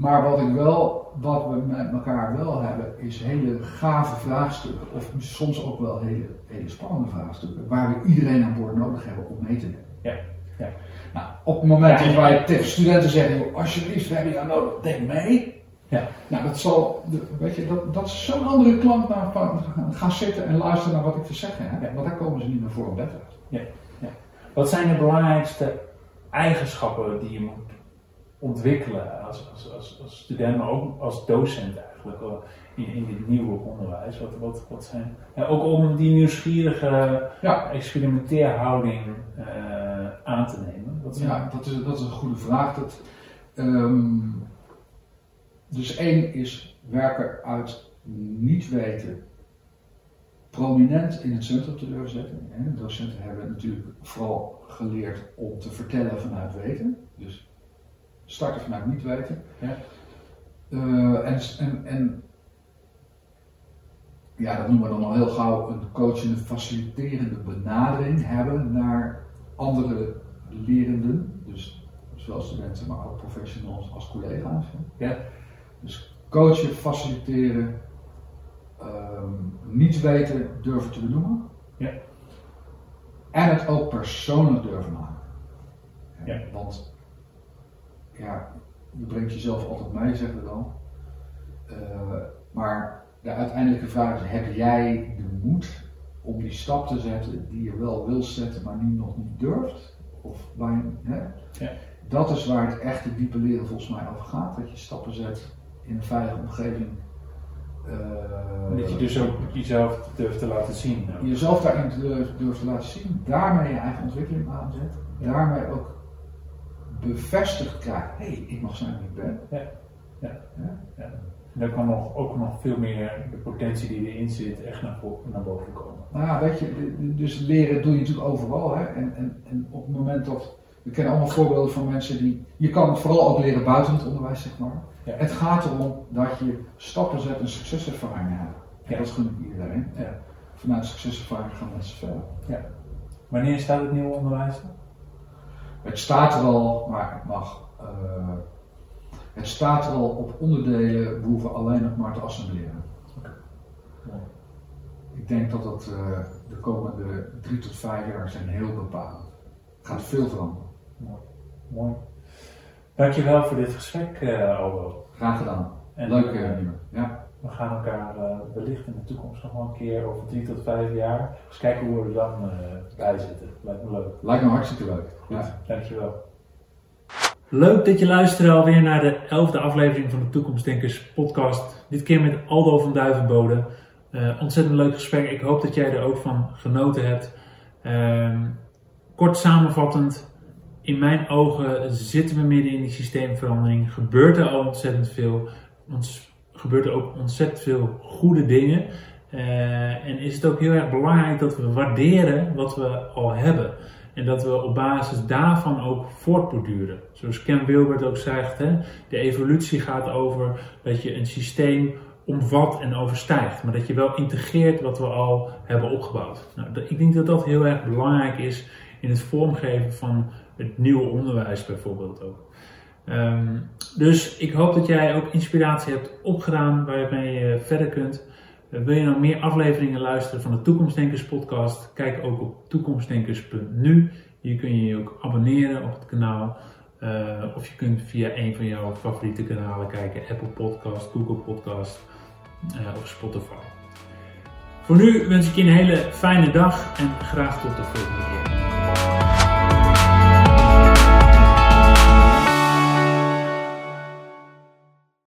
Maar wat ik wel, wat we met elkaar wel hebben, is hele gave vraagstukken. Of soms ook wel hele, hele spannende vraagstukken. Waar we iedereen aan boord nodig hebben om mee te nemen. Ja, ja. Nou, op het moment Ja, dat ja. wij tegen studenten zeggen, alsjeblieft, we hebben jou nodig, denk mee. Ja. Nou, dat zal, weet je, dat, dat is zo'n andere klant naar van, ga zitten en luisteren naar wat ik te zeggen heb. Ja. Want daar komen ze niet meer voor op bed uit. Wat zijn de belangrijkste eigenschappen die je moet ontwikkelen als, als, als, als student, maar ook als docent eigenlijk in, in dit nieuwe onderwijs? Wat, wat, wat zijn, ja, ook om die nieuwsgierige Ja. experimenteerhouding eh, aan te nemen. Wat zijn, Ja, dat is, dat is een goede vraag. Dat, ehm, dus één is werken uit niet weten prominent in het centrum te durven zetten. Hè. Docenten hebben natuurlijk vooral geleerd om te vertellen vanuit weten. Dus starten vanuit niet weten. Ja. Eh, en, en, en ja, dat noemen we dan al heel gauw een coachende, faciliterende benadering hebben naar andere lerenden. Dus zowel studenten, maar ook professionals als collega's. hè. Ja. Dus coachen, faciliteren, ehm, niet weten durven te benoemen. Ja. En het ook persoonlijk durven maken. Ja. Want ja, je brengt jezelf altijd mee, zeggen we dan. Eh, maar de uiteindelijke vraag is: heb jij de moed om die stap te zetten die je wel wil zetten, maar nu nog niet durft? Of waar je, hè? Ja. Dat is waar het echte diepe leren volgens mij over gaat. Dat je stappen zet in een veilige omgeving. Eh, Dat je dus ook jezelf durft te laten zien. jezelf daarin durft te laten zien, daarmee je eigen ontwikkeling aanzet, daarmee ook bevestigd krijgt: hé, hey, ik mag zijn wie ik ben. Ja. Ja. Ja. Ja. En dan kan nog, ook nog veel meer de potentie die erin zit echt naar, naar boven komen. Nou ja, weet je, dus leren doe je natuurlijk overal. Hè? En, en, en op het moment dat. We kennen allemaal voorbeelden van mensen die. Je kan het vooral ook leren buiten het onderwijs, zeg maar. Ja. Het gaat erom dat je stappen zet en succeservaringen hebt. En dat gun ik iedereen. Ja. Vanuit succeservaring gaan mensen verder. Ja. Wanneer staat het nieuwe onderwijs? Het staat er al, maar het mag. eh, het staat er al op onderdelen, we hoeven alleen nog maar te assembleren. Mooi. Ik denk dat dat eh, de komende drie tot vijf jaar zijn heel bepalend. Het gaat veel veranderen. Mooi. Mooi. Dankjewel voor dit gesprek, eh Aldo. Graag gedaan. En, Leuk, Nieuwe. Ja. We gaan elkaar eh, wellicht in de toekomst nog wel een keer over drie tot vijf jaar eens kijken hoe we er dan eh, bij zitten. Lijkt me leuk. Lijkt me hartstikke leuk. Goed, Ja. dankjewel. Leuk dat je luisterde alweer naar de elfde aflevering van de Toekomstdenkers podcast. Dit keer met Aldo van Duivenbode. Eh, ontzettend leuk gesprek. Ik hoop dat jij er ook van genoten hebt. Ehm, kort samenvattend. In mijn ogen zitten we midden in die systeemverandering. Gebeurt er al ontzettend veel. Ons gebeurt er ook ontzettend veel goede dingen. Eh, en is het ook heel erg belangrijk dat we waarderen wat we al hebben. En dat we op basis daarvan ook voortborduren. Zoals Ken Wilbert ook zegt, hè, de evolutie gaat over dat je een systeem omvat en overstijgt. Maar dat je wel integreert wat we al hebben opgebouwd. Nou, ik denk dat dat heel erg belangrijk is in het vormgeven van het nieuwe onderwijs bijvoorbeeld ook. Ehm, dus ik hoop dat jij ook inspiratie hebt opgedaan waarmee je verder kunt. Uh, wil je nou meer afleveringen luisteren van de Toekomstdenkers podcast? Kijk ook op toekomstdenkers.nu. Hier kun je je ook abonneren op het kanaal. Uh, of je kunt via een van jouw favoriete kanalen kijken. Apple Podcast, Google Podcast of Spotify. Voor nu wens ik je een hele fijne dag en graag tot de volgende keer.